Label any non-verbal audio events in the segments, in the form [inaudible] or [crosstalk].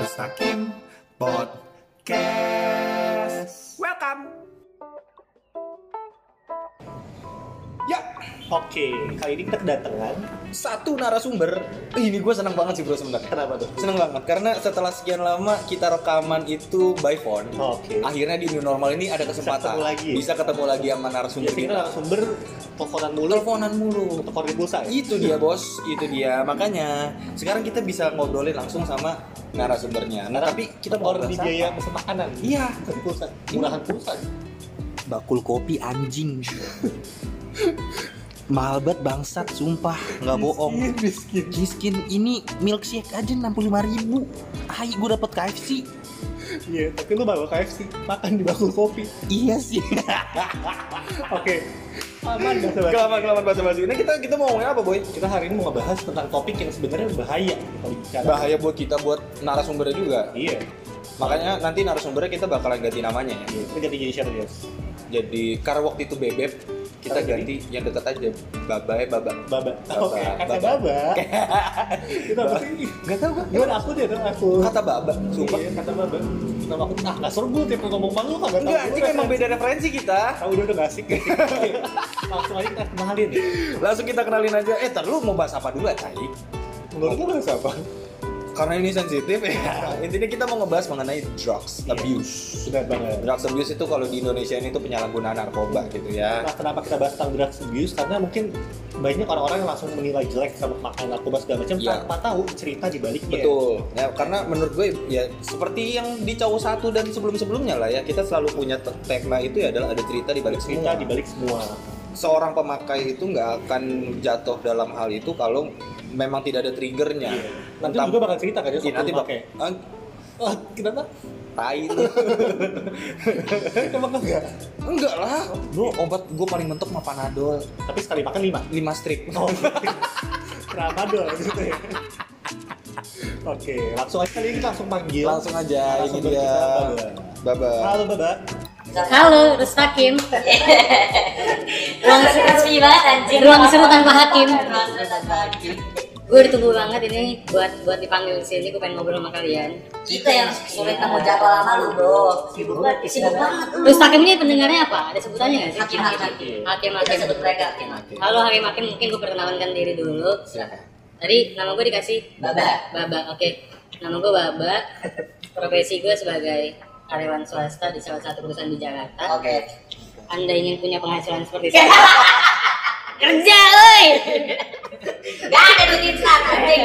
Mustaqim Podcast. Welcome. Ya, oke. Kali ini kita kedatangan. Satu narasumber ini gue seneng banget sih bro sebenarnya Kenapa tuh? seneng banget karena setelah sekian lama kita rekaman itu by phone Oke. akhirnya di new normal ini ada kesempatan ketemu lagi. bisa ketemu lagi sama narasumber kita narasumber teleponan mulu, teleponan mulu telepon di pulsa ya? itu dia bos itu dia makanya sekarang kita bisa ngobrolin langsung sama narasumbernya nah tapi kita mau Telepon di biaya pesan makanan. iya pulsa. Murahan pulsa. bakul kopi anjing [laughs] mahal banget bangsat sumpah nggak bohong Miskin. Miskin ini milkshake aja 65 ribu Hai gue dapet KFC Iya, tapi lu bawa KFC makan di bakul kopi. Iya sih [laughs] Oke. Aman gak sobat? Kelamaan kelamaan bahasa basi Ini kita kita mau ngomongin apa boy? Kita hari ini mau ngebahas tentang topik yang sebenarnya bahaya. Bahaya buat kita buat narasumbernya juga Iya. Makanya nanti narasumbernya kita bakalan ganti namanya ya Iya. Kita ganti jadi siapa dia? Jadi karena waktu itu bebek kita Sekarang ganti yang dekat aja Babai Baba Baba. Oke, kata Baba. Baba. [laughs] Itu apa sih? Gak tau gue Gimana aku dia tuh aku. Kata Baba Sumpah Iya, kata Baba. Nama aku ah nggak seru gue tiap ngomong malu kagak tahu. Enggak, ini memang beda referensi kita Tahu udah udah nggak asik. [laughs] Langsung aja kita kenalin. Langsung kita kenalin aja Eh ntar lu mau bahas apa dulu ya Cai? Menurut lu bahas apa? Karena ini sensitif ya [laughs] Intinya kita mau ngebahas mengenai drugs Iya. abuse Benar banget. Drugs abuse itu kalau di Indonesia ini tuh penyalahgunaan narkoba gitu ya. Nah, kenapa kita bahas tentang drugs abuse? Karena mungkin banyak orang-orang yang langsung menilai jelek sama makan narkoba segala macam Iya. tanpa tahu cerita di baliknya. Betul. Ya karena menurut gue ya seperti yang di cowok satu dan sebelum-sebelumnya lah ya kita selalu punya te- tema itu ya adalah ada cerita di balik Cerita semua. di balik semua. Seorang pemakai itu nggak akan jatuh dalam hal itu kalau memang tidak ada triggernya. Nanti Entah- juga bakal cerita kan ya Iya, nanti pakai ah, Ah, kenapa? tai lu. [laughs] Emang enggak? Enggak lah. Bro, obat gue paling mentok mah Panadol Tapi sekali makan lima. 5 strip. Oh, Tramadol gitu ya. Oke, langsung aja kali ini langsung panggil. Langsung aja ini Narasumber dia. Baba. Baba. Halo Baba. Halo, Rustakim. [laughs] Ruang sepi banget anjing. Ruang seru tanpa hakim. Ruang seru tanpa hakim. Gue ditunggu banget ini buat buat dipanggil di sini. Gue pengen ngobrol sama kalian. Kita yang sulit nemu jadwal lama lu, Bro. Sibuk banget, sibuk banget. lu. Rustakim ini pendengarnya apa? Ada sebutannya nggak sih? Hakim hakim. Hakim Kita hakim. sebut mereka hakim hakim. Halo Hakim Hakim, mungkin gue perkenalkan diri dulu. Silakan. Tadi nama gue dikasih Baba. Baba. Oke. Nama gue Baba. [laughs] Profesi gue sebagai karyawan swasta di salah satu perusahaan di Jakarta. Oke. Anda ingin punya penghasilan seperti [laughs] saya? Kerja, oi! Gak ada duit instan anjing.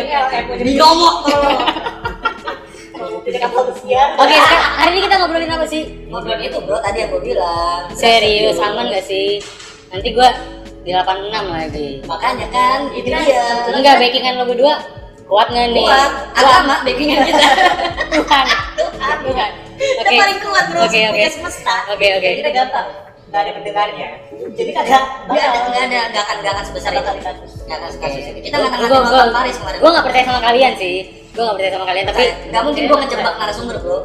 Binomo. Oke, hari ini kita ngobrolin apa sih? Ngobrol itu, Bro, tadi aku bilang. Serius, aman gak sih? Nanti gua di 86 lagi. Makanya kan, itu dia. Enggak, backingan lo berdua kuat nggak nih? Kuat. Agama backingan kita. [laughs] Tuhan. Tuhan. Tuhan. Kita paling kuat, Bro. Oke, oke. Punya semesta. Oke, oke. Kita gampang. Gak ada pendengarnya. Jadi kagak. Gak ada, gak ada, gak akan, gak akan sebesar itu. Gak akan kasus ini. Kita nggak akan nonton Paris kemarin. Gua nggak percaya sama kalian sih. Gua nggak percaya sama kalian, tapi nggak mungkin gua ngejebak narasumber bro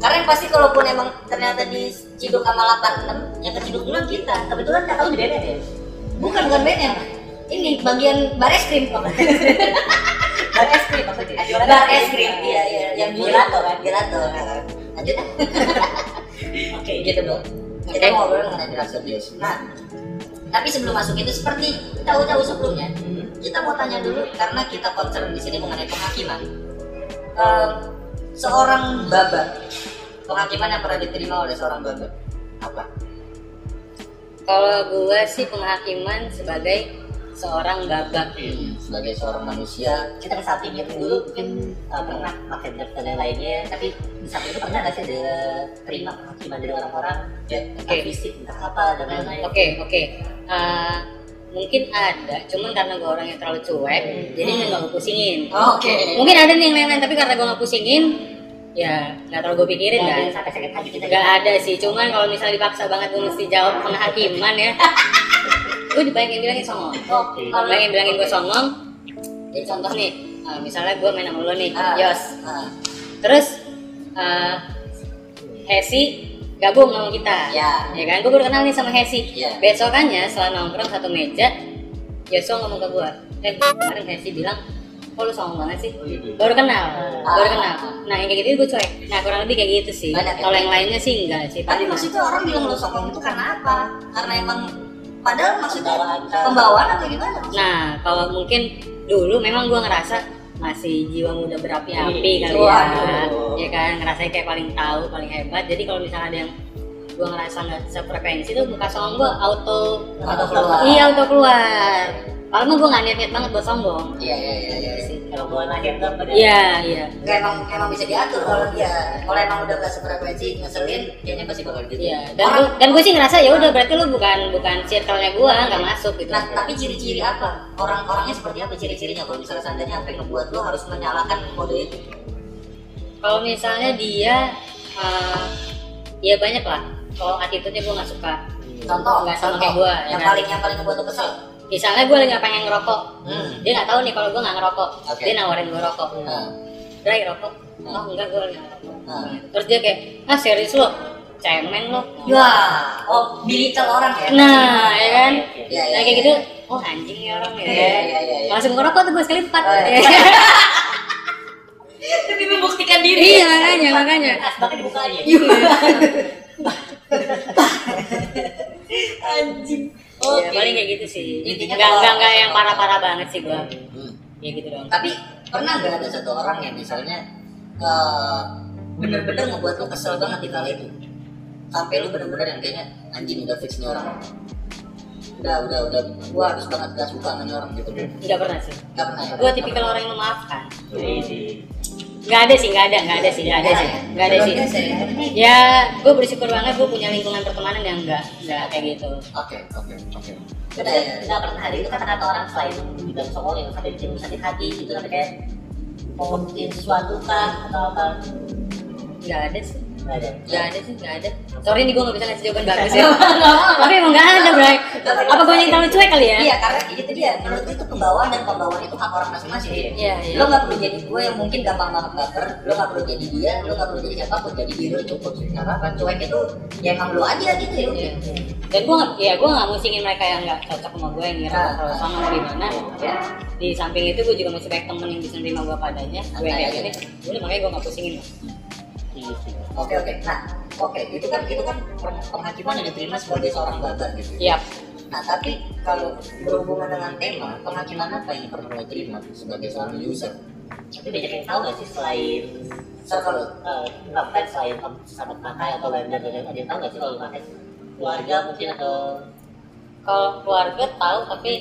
karena yang pasti kalaupun emang ternyata di ciduk sama 86 yang keciduk duluan kita kebetulan nggak tahu di BNN ya bukan bukan BNN ini bagian bar es krim [laughs] bar es krim maksudnya bar es krim iya iya yang gelato kan gelato kan lanjut [laughs] oke gitu bro kita Oke. mau ngobrol mengenai drugs abuse nah tapi sebelum masuk itu seperti tahu-tahu sebelumnya kita mau tanya dulu karena kita concern di sini mengenai penghakiman. Eh, seorang baba penghakiman yang pernah diterima oleh seorang baba apa? Kalau gua sih penghakiman sebagai seorang babak. sebagai seorang manusia kita ke samping itu dulu mungkin eh, pernah pakai drugs dan lain-lainnya tapi di samping itu pernah nggak sih ada terima penghakiman dari orang-orang ya entah Oke. fisik entah apa dan lain-lain Oke, oke. Eh, mungkin ada, cuman karena gue orang yang terlalu cuek, jadi nggak gue pusingin. oke Mungkin ada nih yang lain-lain, tapi karena gue nggak pusingin, ya nggak terlalu gue pikirin Nggak ada kan. yang sampai sakit hati kita Gak ada sih, cuman kalau misalnya dipaksa banget gue mesti jawab penghakiman ya. [laughs] gue yang bilangin songong. oke kalau Banyak yang bilangin gue songong. Jadi contoh nih, eh, misalnya gue main sama lo nih, Ah, Yos. ah, Terus eh Hesi gabung sama kita Ya. ya kan gue baru kenal nih sama Hesi Iya. besokannya setelah nongkrong satu meja Yosua ngomong ke gue eh kemarin Hesi bilang kok lu sombong banget sih? Baru kenal baru kenal. Nah yang kayak gitu gue cuek. Nah kurang lebih kayak gitu sih. Banyak ya? kalau yang lainnya sih enggak sih. Tapi maksudnya orang bilang lo sombong itu karena apa? Karena emang padahal maksudnya pembawaan atau gimana? nah kalau mungkin dulu memang gue ngerasa masih jiwa muda berapi-api kali ya. Waduh. ya kan? Ngerasa kayak paling tahu paling hebat. Jadi kalau misalnya ada yang gue ngerasa nggak sefrekuensi tuh muka sombong gue auto Atau keluar? iya auto keluar kalau gue nggak niat-niat banget buat sombong Iya iya iya. iya. kalau gue lahir kan iya iya Nggak, emang emang bisa diatur kalau dia kalau emang udah gak sefrekuensi ngeselin kayaknya pasti bakal gitu. Iya, dan Orang- gue dan gue sih ngerasa ya udah berarti lu bukan bukan circle-nya gue nggak masuk gitu. Nah, tapi ciri-ciri apa? Orang-orangnya seperti apa ciri-cirinya? Kalau misalnya seandainya apa yang ngebuat lo harus menyalakan mode itu? Kalau misalnya dia eh, ya banyak lah. Kalau attitude-nya gue nggak suka. Contoh, Nggak sama contoh. kayak gua, ya yang kan? paling yang paling ngebuat lo kesel. Misalnya gue lagi nggak pengen ngerokok, Hmm. dia nggak tahu nih kalau gue nggak ngerokok. Oke. Dia nawarin gue rokok. Nah, Drai rokok? Hmm. Oh enggak gue lagi nggak ngerokok. nah. Terus dia kayak, ah serius lo? Cemen lo? Ya, oh bilical orang ya? Nah, ya kan? Iya, iya, Nah kayak iya. gitu, oh anjing ya orang ya. Iya, iya, iya, iya. Langsung ngerokok tuh gue sekali empat. Oh, iya. [laughs] Demi membuktikan diri. Iya makanya makanya. Asbaknya dibuka aja. [laughs] Anjing. Ya, paling kayak gitu sih. Intinya enggak enggak yang parah-parah banget sih gua. Hmm. Ya gitu dong. Tapi pernah nggak ada satu orang yang misalnya eh, bener-bener ngebuat lo kesel banget di kala itu? Sampai lu bener-bener yang kayaknya anjing udah fix nih orang. Udah udah udah gua harus banget gak suka sama orang gitu. Enggak pernah sih. Gak pernah ya? Gua tipikal orang yang memaafkan. Enggak ada sih, enggak ada, enggak ada sih, enggak ada sih. Enggak ada sih. ya. Gue bersyukur banget gue punya lingkungan pertemanan yang enggak enggak kayak gitu. Oke oke oke. Nggak pernah ada itu kata-kata orang selain bilang songol yang sampai bikin sakit hati gitu sampai kayak mau sesuatu kah atau apa Enggak ada sih. Nggak ada sih, enggak ada. Sorry nih gue gak bisa ngasih jawaban bagus ya. [laughs] Tapi emang enggak ada, Bray. Apa gue yang terlalu cuek kali ya? Iya karena itu dia. Menurut gue itu pembawaan dan pembawaan itu hak orang masing-masing. Iya, iya. Lo nggak perlu jadi gue yang mungkin gampang banget baper. Lo nggak perlu jadi dia. Lo nggak perlu jadi siapa pun. Jadi diri lo cukup sih. Nggak apa-apa. Cuek itu ya emang lo aja gitu ya. Iya. Dan gue nggak, ya gue nggak musingin mereka yang nggak cocok sama gue yang ngira Ah. kalau sama mau gimana. Ya. Di samping itu gue juga masih banyak temen yang bisa nerima gue padanya. Gue kayak gini, udah makanya gue nggak pusingin. Oke oke. Nah oke itu kan itu kan peng- penghakiman yang diterima sebagai seorang babat gitu. Iya. Nah tapi kalau berhubungan dengan tema penghakiman apa yang pernah lo terima sebagai seorang user? tapi banyak yang tahu nggak sih selain eh, nggak bukan selain sahabat pakai atau vendor dan ada yang tahu nggak sih kalau pakai keluarga mungkin atau Kalau keluarga tahu tapi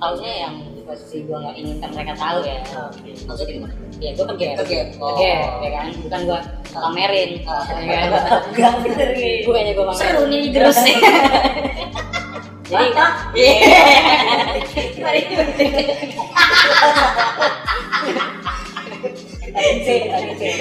taunya yang di posisi gue nggak inginkan mereka tahu ya. oke. Maksudnya gimana? Ya gue. Kegep. Oh. Kegep, ya kan? Bukan gue pamerin. Ah. Ya kan? [laughs] Enggak bener nih. Bukannya gue pamerin. Seru nih terus nih. [laughs] Jadi,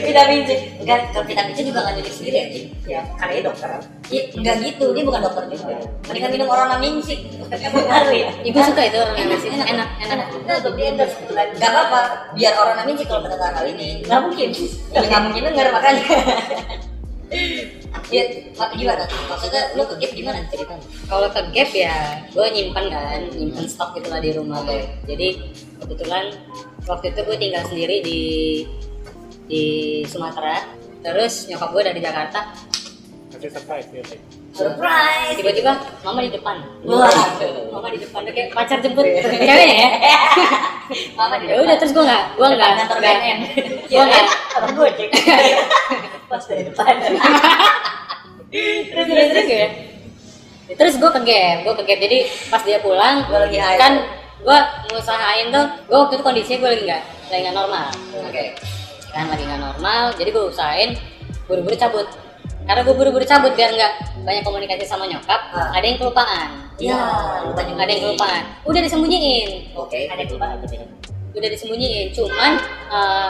vitamin C enggak kalau vitamin C juga nggak nyulik sendiri ya ya karena dia dokter Iya, enggak gitu, dia bukan dokter juga. Mendingan minum orang sih. Ya ibu suka itu orang yang ngasih. Enak, enak. nah untuk di endorse kebetulan Enggak apa-apa, biar orang sih kalau mendengar hal ini. nggak mungkin Ya nggak mungkin denger makanya. [laughs] Iya, mak- gimana? Maksudnya lu ke gap gimana ceritanya? Kalau ke gap ya, gue nyimpen kan, nyimpen stok gitu lah di rumah gue. Jadi kebetulan waktu itu gue tinggal sendiri di di Sumatera. Terus nyokap gue dari Jakarta. Kasih surprise ya. Surprise. Tiba-tiba mama di depan. Wah. Mama di depan kayak pacar jemput ceweknya ya. [laughs] Mama di Ya udah terus gue nggak, gue nggak, kantor nggak, BNN. gue nggak. abang gue cek [laughs] pas dari depan terus terus terus ya terus gue gap gue gap jadi pas dia pulang Gua lagi kan gue ngusahain tuh gue waktu itu kondisinya gue lagi nggak lagi nggak normal Oke. kan lagi nggak normal jadi gue usahain buru-buru cabut karena gue buru-buru cabut biar nggak banyak komunikasi sama nyokap Ah. ada yang kelupaan Ya, lupa nyembunyi. ada yang kelupaan udah disembunyiin Oke. ada yang lupa gitu ya udah disembunyiin cuman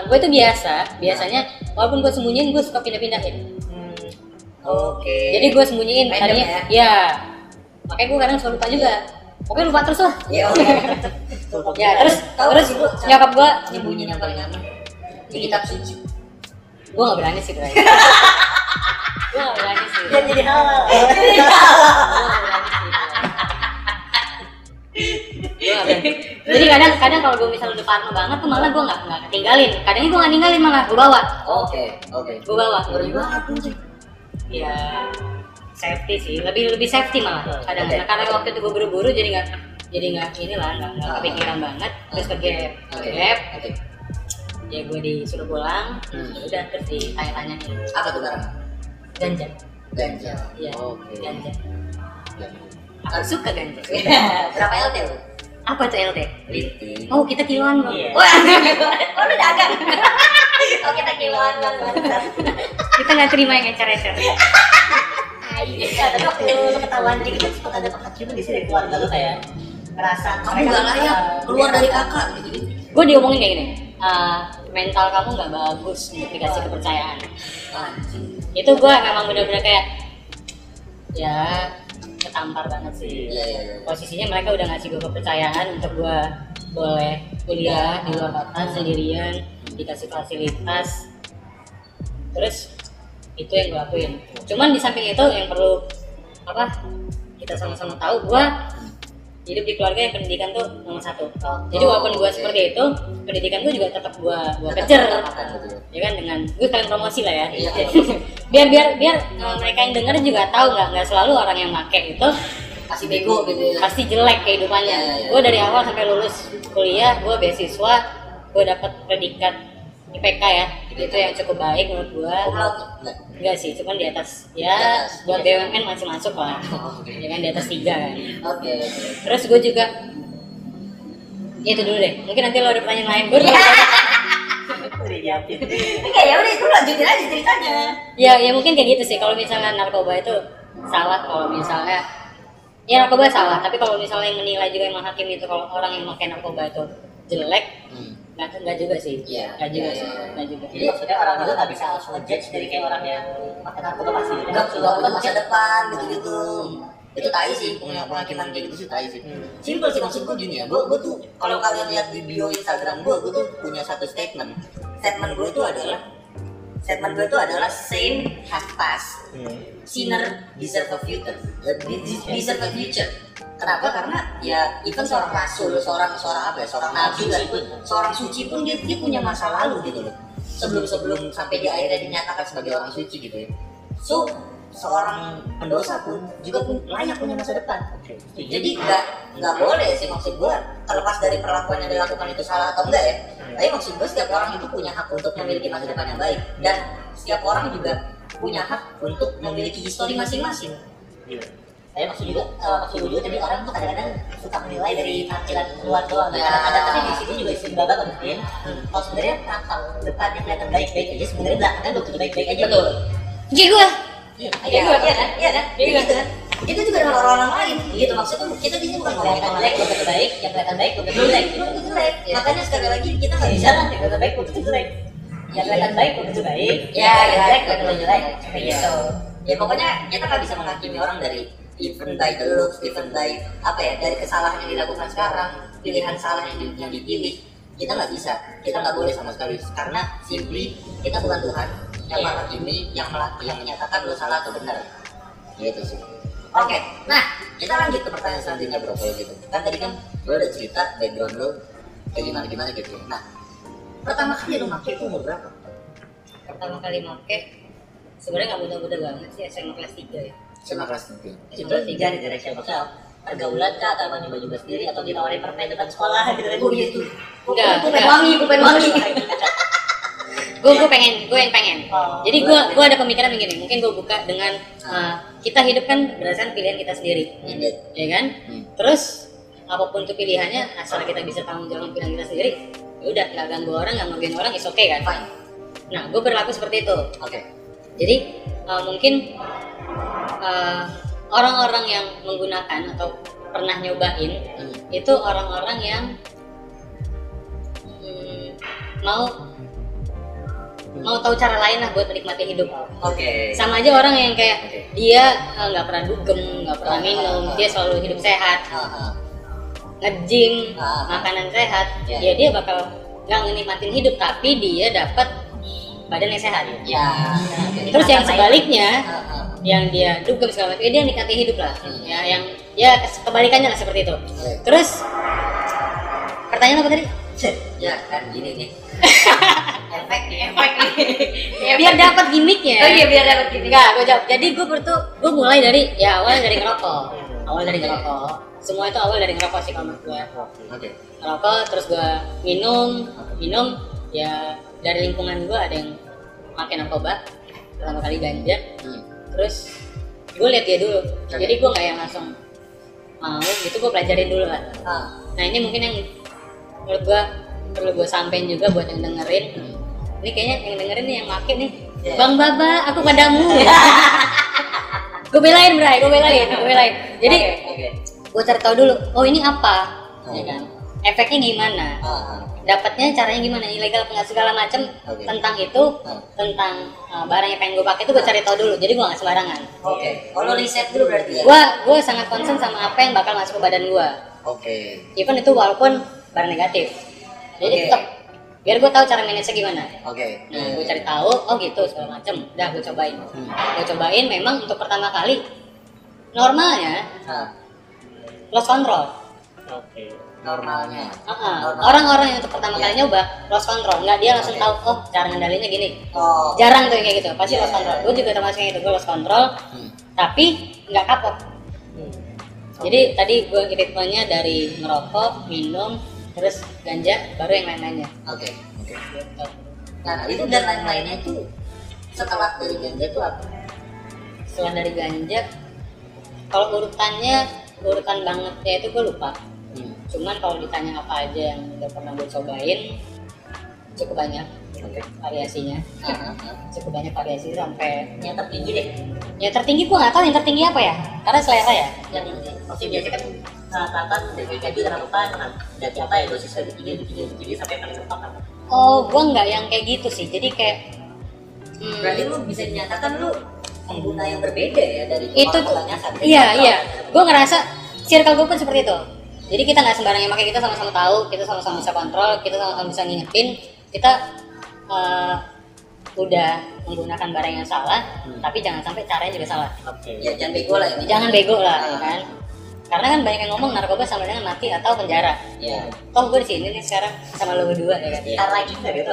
gue itu biasa biasanya walaupun gue sembunyiin gue suka pindah-pindahin Oke. jadi gue sembunyiin tadinya ya? ya makanya gue kadang suka lupa juga pokoknya lupa terus lah Ya oke. [laughs] ya terus terus nyokap gue nyembunyiin yang paling aman di kitab suci. Gue gak berani sih Bray gue gak berani sih. Dan jadi halal gue gak berani sih. Gue gak berani. Jadi kadang kadang kalau gue misalnya udah parno banget tuh malah gue nggak nggak ketinggalin. Kadangnya gue nggak ninggalin malah gue bawa. Oke, oke. gue bawa. Ngeri banget anjing. ya safety sih. Lebih lebih safety malah. Kadang Oke. Nah, karena waktu itu gue buru-buru jadi nggak jadi nggak inilah nggak nggak Ah. kepikiran banget. Terus ke gap Oke. gap Oke. Ya gue disuruh pulang Hmm. ya udah terus ditanya-tanya Apa tuh barang? ganja Ganja. iya Oke. ganja Ganja. aku suka ganja [laughs] Berapa LT lu? apa tuh LT Linting. oh kita kiloan bang Iya. Wah, [laughs] oh lu dagang. [laughs] oh kita kiloan bang. kita nggak terima yang ecer-ecer Ya, tapi waktu ketahuan kayak gitu sempat ada penghasilan di sini keluarga lu kayak ngerasa kamu nggak layak keluar dari kakak gitu gue diomongin kayak gini "Ah, mental kamu nggak bagus untuk dikasih kepercayaan Anjing. itu gue memang bener-bener kayak ya ketampar banget sih Iya iya iya. posisinya mereka udah ngasih gue kepercayaan untuk gue boleh kuliah di luar kota sendirian dikasih fasilitas terus itu yang gue lakuin cuman di samping itu yang perlu apa kita sama-sama tahu gue hidup di keluarga yang pendidikan tuh nomor satu jadi walaupun gue seperti itu pendidikan gue juga tetap gue gue kejar gitu. ya kan dengan gue kalian promosi lah ya Iya. [laughs] biar biar biar eh, mereka yang denger juga tahu nggak nggak selalu orang yang make itu Masih bego gitu ya. pasti jelek kehidupannya. Iya, iya. Gue dari awal sampai lulus kuliah, gue beasiswa, gue dapat predikat IPK ya, itu yang cukup baik menurut. Kumlaut enggak? Sih, cuman di atas ya buat iya. BUMN masih masuk lah, [laughs] Oh, ya kan di atas tiga kan. Oke. Terus gue juga ya itu dulu deh. Mungkin nanti lo ada pertanyaan lain. Gue [laughs] Oke ya udah itu lanjutin aja ceritanya. ya ya mungkin kayak gitu sih. Kalau misalnya narkoba itu salah, kalau misalnya ya narkoba salah. Tapi kalau misalnya yang menilai juga yang menghakimi itu kalau orang yang pakai narkoba itu jelek, Hmm. Nggak nggak juga sih. Iya, Nggak juga iya, sih. iya. Nggak juga. Jadi maksudnya orang itu nggak bisa langsung ngejudge dari kayak orang yang pakai narkoba pasti gitu. Enggak keluar ke masa depan gitu-gitu. Itu tai sih, punya penghakiman kayak gitu sih tai sih. Simpel sih maksud gue gini ya, gue, gue tuh kalau kalian lihat di bio Instagram gue, gue tuh punya satu statement. Statement gue itu adalah statement gue itu adalah saint has passed, sinner deserve a future, eh, de- de- deserve a future. Kenapa? Karena ya even seorang rasul, seorang seorang apa ya, seorang nabi lah, seorang suci pun dia, dia punya masa lalu gitu loh. Sebelum sebelum sampai dia akhirnya dinyatakan sebagai orang suci gitu ya. So seorang pendosa pun juga pun layak punya masa depan. Jadi nggak nggak boleh sih maksud gue terlepas dari perlakuan yang dilakukan itu salah atau enggak ya. Tapi maksud gue setiap orang itu punya hak untuk memiliki masa depan yang baik dan setiap orang juga punya hak untuk memiliki histori masing-masing. Saya maksud juga, eh, maksud gue juga tadi orang tuh kadang-kadang suka menilai dari tampilan luar doang. Ya. Kadang-kadang tapi di sini juga istilah bapak mungkin. Kalau sebenarnya tampang depannya kelihatan baik-baik aja, sebenarnya belakangnya belum tentu baik-baik aja. Betul. Jadi gue Iya. Iya, iya kan? Iya kan? Iya gitu kan? Itu juga dengan orang-orang lain. Gitu maksudnya kita di sini bukan ngomongin orang belum tentu baik, yang kelihatan baik tentu jelek. Tentu jelek. Makanya sekali lagi kita nggak bisa lah, yang kelihatan baik tentu jelek. Yang kelihatan baik tentu baik. Ya, yang ya, jelek tentu jelek. Kayak Iya. gitu. ya pokoknya kita nggak bisa menghakimi orang dari even by the looks, even by apa ya dari kesalahan yang dilakukan sekarang, pilihan salah yang, yang dipilih kita nggak bisa, kita nggak boleh sama sekali karena simply kita bukan Tuhan yang Iya. menghakimi, yang melak- yang menyatakan lo salah atau benar, gitu sih. Oke, nah kita lanjut ke pertanyaan selanjutnya bro kalau gitu. Kan tadi kan lo udah cerita background lo kayak gimana gimana gitu. Nah pertama kali lo make itu umur berapa? pertama kali make sebenarnya nggak muda-muda banget sih SMA kelas 3 ya. Sama kelas tiga. Itu tiga di direction bakal pergaulan kah atau emang nyoba juga sendiri atau ditawarin permen depan sekolah gitu kan Oh iya itu. Enggak, Pulpen enggak. wangi, pulpen wangi. gue gue pengen gue yang pengen Oh, jadi gue gue ada pemikiran begini mungkin gue buka dengan uh, kita hidup kan berdasarkan pilihan kita sendiri Iya. ya kan Hmm. terus apa pun itu pilihannya asal kita bisa tanggung jawab pilihan kita sendiri ya udah nggak ganggu orang nggak ngerugiin orang is oke kan Fine. nah gue berlaku seperti itu Oke. jadi uh, mungkin uh, orang-orang yang menggunakan atau pernah nyobain Hmm. itu orang-orang yang hmm, mau mau tahu cara lain lah buat menikmati hidup Oke. sama aja orang yang kayak Oke. dia eh, nggak pernah dugem nggak pernah Ah, minum ah. dia selalu hidup sehat ah. nge-gym Ah, ah. makanan sehat Ya. ya dia bakal nggak menikmatin hidup tapi dia dapat badan yang sehat Ya. Oke. terus yang sebaliknya. Yang dia dugem segala macam. Ya dia nikmati hidup lah. Hmm. ya yang ya kebalikannya lah seperti itu. Terus pertanyaan apa tadi? Ya kan gini nih. [laughs] Efek nih efek nih. Biar dapat gimmicknya. Oh iya biar dapat gini Enggak, gue jawab. Jadi gue bertu, gue mulai dari ya awal dari ngerokok. Awal dari ngerokok. Semua itu awal dari ngerokok sih kalau menurut gue. oke. Ngerokok, terus gue minum, minum ya dari lingkungan gue ada yang makin narkoba, pertama kali ganja, Hmm. Terus gue lihat dia dulu. Jadi gue nggak yang langsung mau gitu, gue pelajarin dulu lah. ah Nah ini mungkin yang menurut gue perlu gue sampein juga buat yang dengerin. Ini kayaknya yang dengerin nih yang make nih. Iya. Bang Baba, aku padamu. [laughs] gue belain, Bray, gue belain, gue belain. Jadi oke gue cari tahu dulu. Oh ini apa? Oh. Ya kan? Efeknya gimana? ah ah. Dapatnya caranya gimana? Ilegal apa segala macam Oke. tentang itu, Ah. tentang uh, barang yang pengen gue pakai itu gue cari tahu dulu. Jadi gue nggak sembarangan. oke oh lo riset dulu berarti ya Gue gue sangat concern sama apa yang bakal masuk ke badan gue. oke Even itu walaupun barang negatif. Jadi Oke. tetap biar gue tahu cara manage gimana. oke Nah, gue cari tahu, oh gitu segala macem. Udah gue cobain. Hmm. Gue cobain memang untuk pertama kali normalnya ah lost control. Oke. Normalnya. Normal. Orang-orang yang untuk pertama Iya. kali nyoba lost control, nggak dia langsung Oke. tahu, oh cara ngendalinya gini. oh Jarang tuh yang kayak gitu, pasti Iya, lost control. iya, Gue iya. juga termasuk yang itu, gue lost control, Hmm. tapi nggak kapok. Hmm. Jadi tadi gue ritmenya dari ngerokok, minum, terus ganja, baru yang lain-lainnya. oke oke Gitu. nah itu dan lain-lainnya itu setelah dari ganja itu apa Setelah dari ganja, kalau urutannya urutan bangetnya itu gue lupa. Cuman kalau ditanya apa aja yang udah pernah gue cobain, cukup banyak oke variasinya. ah, ah. Cukup banyak variasi sampai yang tertinggi deh Ya tertinggi gua nggak tahu yang tertinggi apa ya, karena selera ya. yang maksudnya biasanya kan rata-rata dari gaji dari apa ya dosis lebih tinggi lebih tinggi sampai paling mentok apa Oh, gua nggak yang kayak gitu sih. Jadi kayak hmm, berarti lu bisa dinyatakan lu pengguna yang berbeda ya dari itu tuh, iya iya. Gua ngerasa circle gua pun seperti itu. Jadi kita nggak sembarang yang pakai, kita sama-sama tahu, kita sama-sama bisa kontrol, kita sama-sama bisa ngingetin, kita eh, udah menggunakan barang yang salah, tapi jangan sampai caranya juga salah. Oke. ya jangan bego lah ini Jangan bego lah, ya kan? Karena kan banyak yang ngomong narkoba sama dengan mati atau penjara. ya Toh gue di sini nih sekarang sama lo berdua ya kan? ntar lagi nggak gitu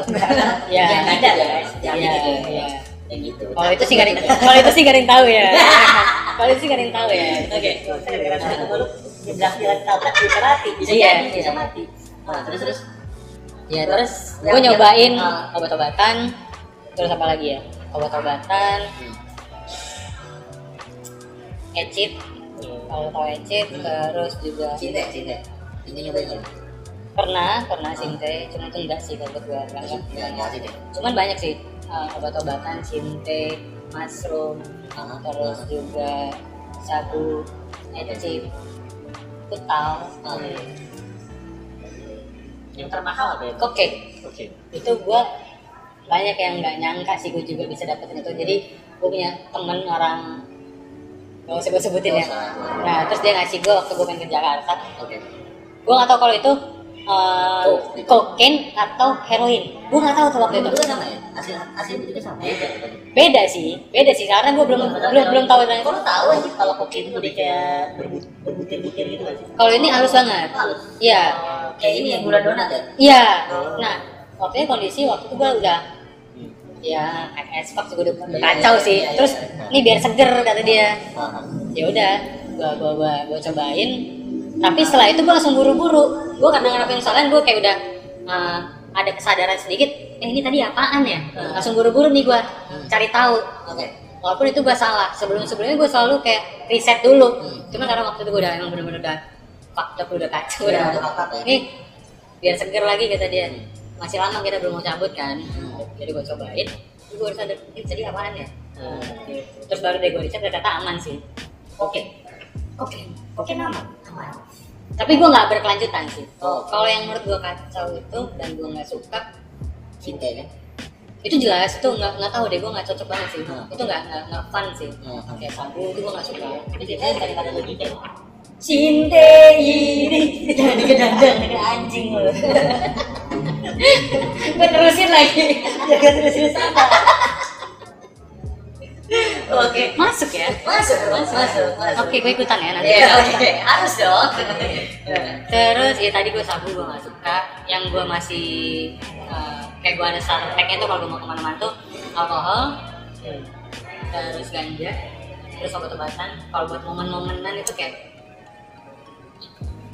Ya, jangan ada ya guys jangan Iya, gitu iya. yang gitu Kalau itu sih gak ada yang- kalau itu sih gak ada yang tahu ya. [laughs] Kalau itu sih gak ada yang tahu ya. oke gara-gara jalan tabrak bisa mati bisa Iya, jadi bisa mati nah terus terus Ya terus gue nyobain ah. obat-obatan. Terus apa lagi ya? Obat-obatan, Hmm. ecit. Kalau tahu ecit, terus juga cinta cinta ini nyobain pernah pernah sinte, cuma itu enggak sih kalau gue deh Cuman banyak sih uh, obat-obatan sinte, mushroom, Ah, terus ah. juga sabu, ecit, kutal, Ah. Yang termahal apa ya? koke. Oke. itu gue banyak yang nggak nyangka sih gue juga bisa dapetin itu jadi gue punya temen orang gak usah gue sebutin ya nah terus dia ngasih gue waktu gue main ke Jakarta oke gue nggak tahu kalau itu uh, gitu. kokain atau heroin? Gue nggak tahu tuh waktu itu. Kan sama ya? Hasil hasil itu juga sama. Beda beda sih. Beda sih karena gue belum belum belum tahu itu. kalau tahu aja kalau kokain itu dia kayak berbut- berbutir-butir gitu kan sih? Kalau ini halus banget. Halus. Iya. Kayak ini yang gula donat ya? Iya. Oh. nah waktunya kondisi waktu itu gue udah ya es fuck juga udah udah Iya, kacau iya, sih. iya, iya. terus ini biar seger kata dia. Ya udah gua gua gua gua cobain tapi setelah itu gua langsung buru-buru. Gua karena ngelakuin kesalahan gua kayak udah uh, ada kesadaran sedikit eh ini tadi apaan ya? Langsung buru-buru nih gua cari tahu. Oke. Walaupun itu gua salah. Sebelum sebelumnya gua selalu kayak riset dulu. Hmm. cuman karena waktu itu gua udah emang bener-bener udah up udah kacau Udah, udah ya. nih biar seger lagi kata dia. Masih lama kita belum mau cabut kan. Jadi gua cobain. Terus gua sadar ini tadi apaan ya? Hmm. terus baru deh gua riset ternyata aman sih. Oke. Oke. Oke nama. Aman tapi gue nggak berkelanjutan sih. Oh. kalau yang menurut gue kacau itu dan gue nggak suka cinta kan itu jelas itu nggak nggak tahu deh gue nggak cocok banget sih. Hmm. itu nggak nggak fun sih. Hmm. kayak sabu itu gue nggak suka. Itu biasanya kadang-kadang lebih deh cinte ini. Jangan digedandang dengan anjing lo [laughs] gue terusin lagi. Jangan terus Oke. Masuk ya? Masuk, masuk, masuk. masuk. Oke, gue ikutan ya nanti. Iya, oke. Harus dong. Terus ya tadi gue sabu gue gak suka. Yang gue masih eh, kayak gue ada starter packnya tuh kalau gue mau ke mana-mana tuh alkohol, terus ganja, terus obat-obatan. Kalau buat momen-momenan itu kayak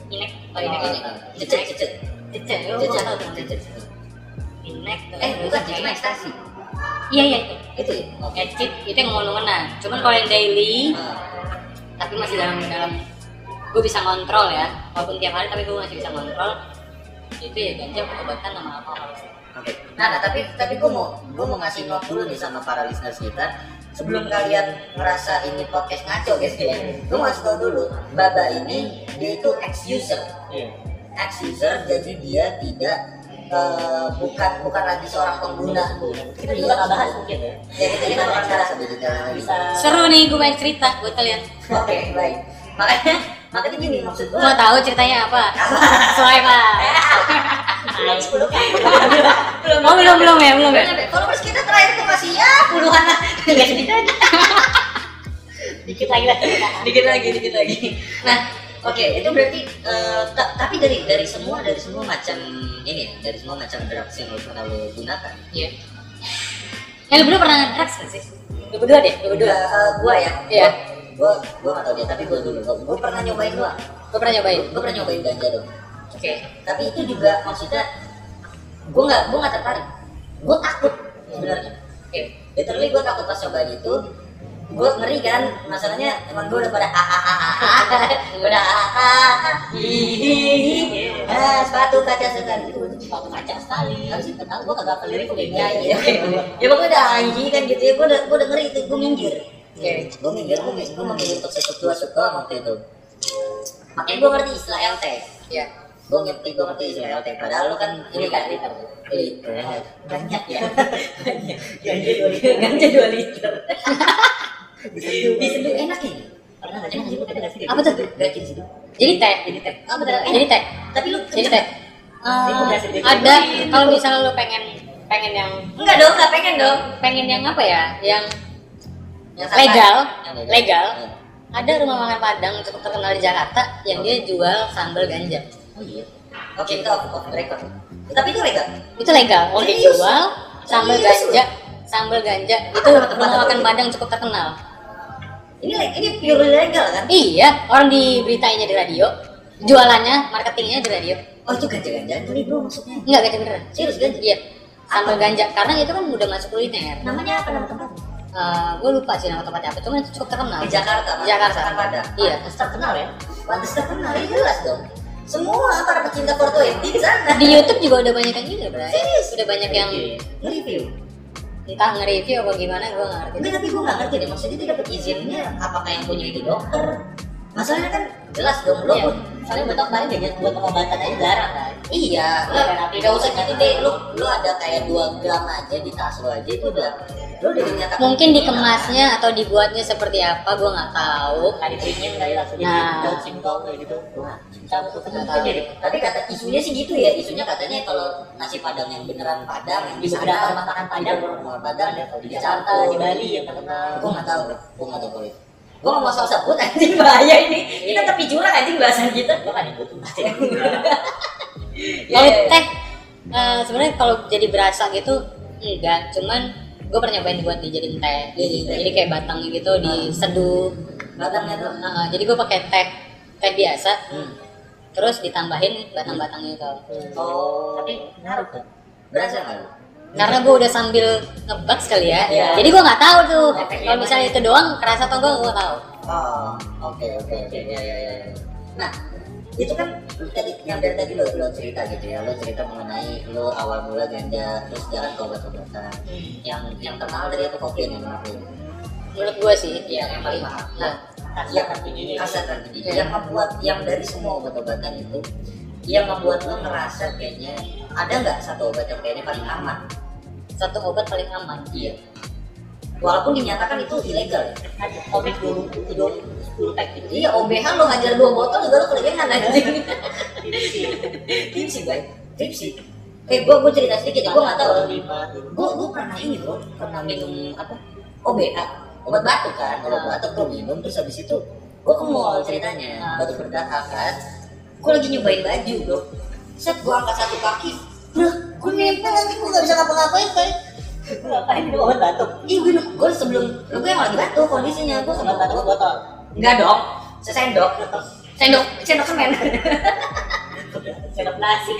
inek, oh inek, Oh, inek, Cecet, cecet. cecet, oh, Cecet, tau tuh cecet. inek. Eh, bukan, cuma ekstasi. Iya iya itu. Itu ya? Oke. Ecit itu yang momen-momenan. Cuman kalau yang daily, Ah, tapi masih dalam dalam gue bisa ngontrol ya walaupun tiap hari tapi gue masih bisa ngontrol itu ya ganja obat-obatan sama alkohol Oke. Nah, nah, tapi tapi gue mau gue mau ngasih note dulu nih sama para listeners kita. Sebelum kalian ngerasa ini podcast ngaco guys ya, gue mau kasih tau dulu. Baba ini dia itu ex user, Iya. ex user jadi dia tidak eh, bukan bukan lagi seorang pengguna. Kita juga nggak bahas mungkin ya. Ya kita kita akan bahas lebih detail lagi. Bisa seru nih gue main cerita buat kalian Oke baik. Makanya makanya gini maksud gue. mau tahu ceritanya apa [laughs] swipe lah belum sepuluh kan. [laughs] oh belum belum ya belum ya Followers kita terakhir tuh masih ya puluhan lah. Nggak sedikit aja. Dikit lagi lah. dikit lagi dikit lagi nah oke itu berarti ta- tapi dari dari semua dari semua macam ini ya, dari semua macam drugs yang lo pernah lo gunakan? Iya. Eh lu berdua pernah drugs gak sih? Lu berdua deh lu berdua. Eh, gua ya. Iya. gua gua gak tau dia tapi gua dulu. Gua, gua pernah nyobain doang gue pernah nyobain. Gua pernah nyobain ganja dong. Oke. Tapi itu juga maksudnya gua nggak gua nggak tertarik. Gua takut sebenarnya. Oke. Literally gua takut pas cobain itu gue ngeri kan masalahnya teman gue udah pada hahaha udah hahaha hihihi ah sepatu kaca sekali sepatu kaca sekali. Harus sih tahu gue kagak kelirik udah nyanyi ya. Pokoknya udah hihi kan gitu ya. Gue udah gue udah ngeri itu gue minggir. Oke. Gue minggir gue gue memilih untuk sesuatu suka waktu itu. Makanya gue ngerti istilah LT ya gue ngerti gue ngerti istilah LT padahal lu kan ini kan? Liter. Liter. Banyak ya? [laughs] Ganja dua liter. ganja dua liter [laughs] diseduh enak ya? Pernah nggak sih? Ada nggak sih? apa tuh? Jadi teh jadi teh. Oh jadi teh. Tapi lu jadi teh. Eh, bikin. ada. Kalau misalnya lu pengen pengen yang enggak dong enggak pengen dong. Pengen yang apa ya? Yang Yang legal. Yang legal. Hmm. ada rumah makan padang cukup terkenal di Jakarta yang dia jual sambal ganja. Oh iya. Oke kita off off record. Tapi itu legal? Itu legal. Mau Serius? dijual sambal ganja sambal ganja itu rumah makan padang cukup terkenal ini ini pure legal kan? Iya orang di beritanya di radio. Jualannya marketingnya di radio. Oh itu ganja ganjaan kali bro maksudnya. Enggak ganja beneran. Serius ganja? Iya. Sambal ganja karena itu kan udah masuk kuliner. Namanya apa nama tempatnya? Gue lupa sih nama tempatnya apa. Cuma itu cukup terkenal. Di Jakarta Di Jakarta. Padang iya. Terkenal ya. Pantes terkenal ya jelas dong. Semua para pecinta foto di sana. Di YouTube juga udah banyak yang gitu bro Serius? udah banyak yang nge-review entah nge-review apa gimana gue nggak ngerti tapi gue gak ngerti deh, maksudnya dia dapat izinnya apakah yang punya itu dokter? Masalahnya kan jelas dong, lo Iya. pun Soalnya buat kemarin ganja buat pengobatan aja jarang kan. Iya, Terapi gak usah doang. gitu deh, lo, lo ada kayak 2 gram aja di tas lo aja itu udah Lo udah dinyatakan mungkin dikemasnya atau dibuatnya seperti apa gue nggak tahu Nggak diteringin kali langsung jadi Nah. singkong kayak gitu. Tahu. jadi. Tapi kata isunya sih gitu ya, isunya katanya kalau nasi padang yang beneran padang yang Di beberapa rumah makan Padang, rumah padang ada ya di Jakarta, di Bali yang terkenal. gue nggak tahu gue nggak tahu kalau itu gue nggak mau soal [laughs] sebut anjing bahaya ini kita tepi jurang anjing bahasan kita Gua kan ikut [laughs] kalau Iya, iya. teh eh, sebenarnya kalau jadi berasa gitu enggak cuman gue pernah nyobain buat dijadiin teh. Dijadiin teh. jadi kayak batangnya gitu diseduh batangnya tuh Nah, jadi gue pakai teh teh biasa. Hmm. terus ditambahin batang-batangnya itu. Oh. Tapi ngaruh kan. berasa nggak karena gue udah sambil ngebak sekali ya. Iya. jadi gue nggak tahu tuh. Efeknya kalau misalnya itu doang kerasa atau enggak gue nggak tahu. Oh oke oke oke. Ya ya ya. nah itu kan tadi yang dari tadi lo, lo cerita gitu ya lo cerita mengenai lo awal mula ganja terus jalan ke obat-obatan yang yang terkenal dari itu kopi yang menurut lo menurut gue sih Iya, yang paling mahal. Nah, yang kan tinggi. kasar. Iya. Yang membuat yang dari semua obat-obatan itu, yang membuat lo ngerasa kayaknya ada nggak satu obat yang kayaknya paling aman? satu obat paling aman Iya. Walaupun dinyatakan itu ilegal. Ada komik dulu itu dulu sepuluh pack gitu. Iya, OBH lo ngajar dua botol juga lo kelebihan anjing. Tipsi, baik. Tipsi. Eh, gua gua cerita sedikit gua nggak tahu. Gua gua pernah ini bro, pernah minum apa? OBH. obat batuk kan obat batuk gue minum terus habis itu gue ke mall ceritanya batuk berdahak kan gue lagi nyobain baju bro set gue angkat satu kaki Loh, gue nempel lagi gue gak bisa ngapa-ngapain kayak Ngapain minum obat batuk? Ih, gue, gue sebelum, lu gue yang lagi batuk kondisinya, gue sempat batuk botol. Enggak dong. Sesendok. Sendok, sendok semen. [laughs] Sendok nasi.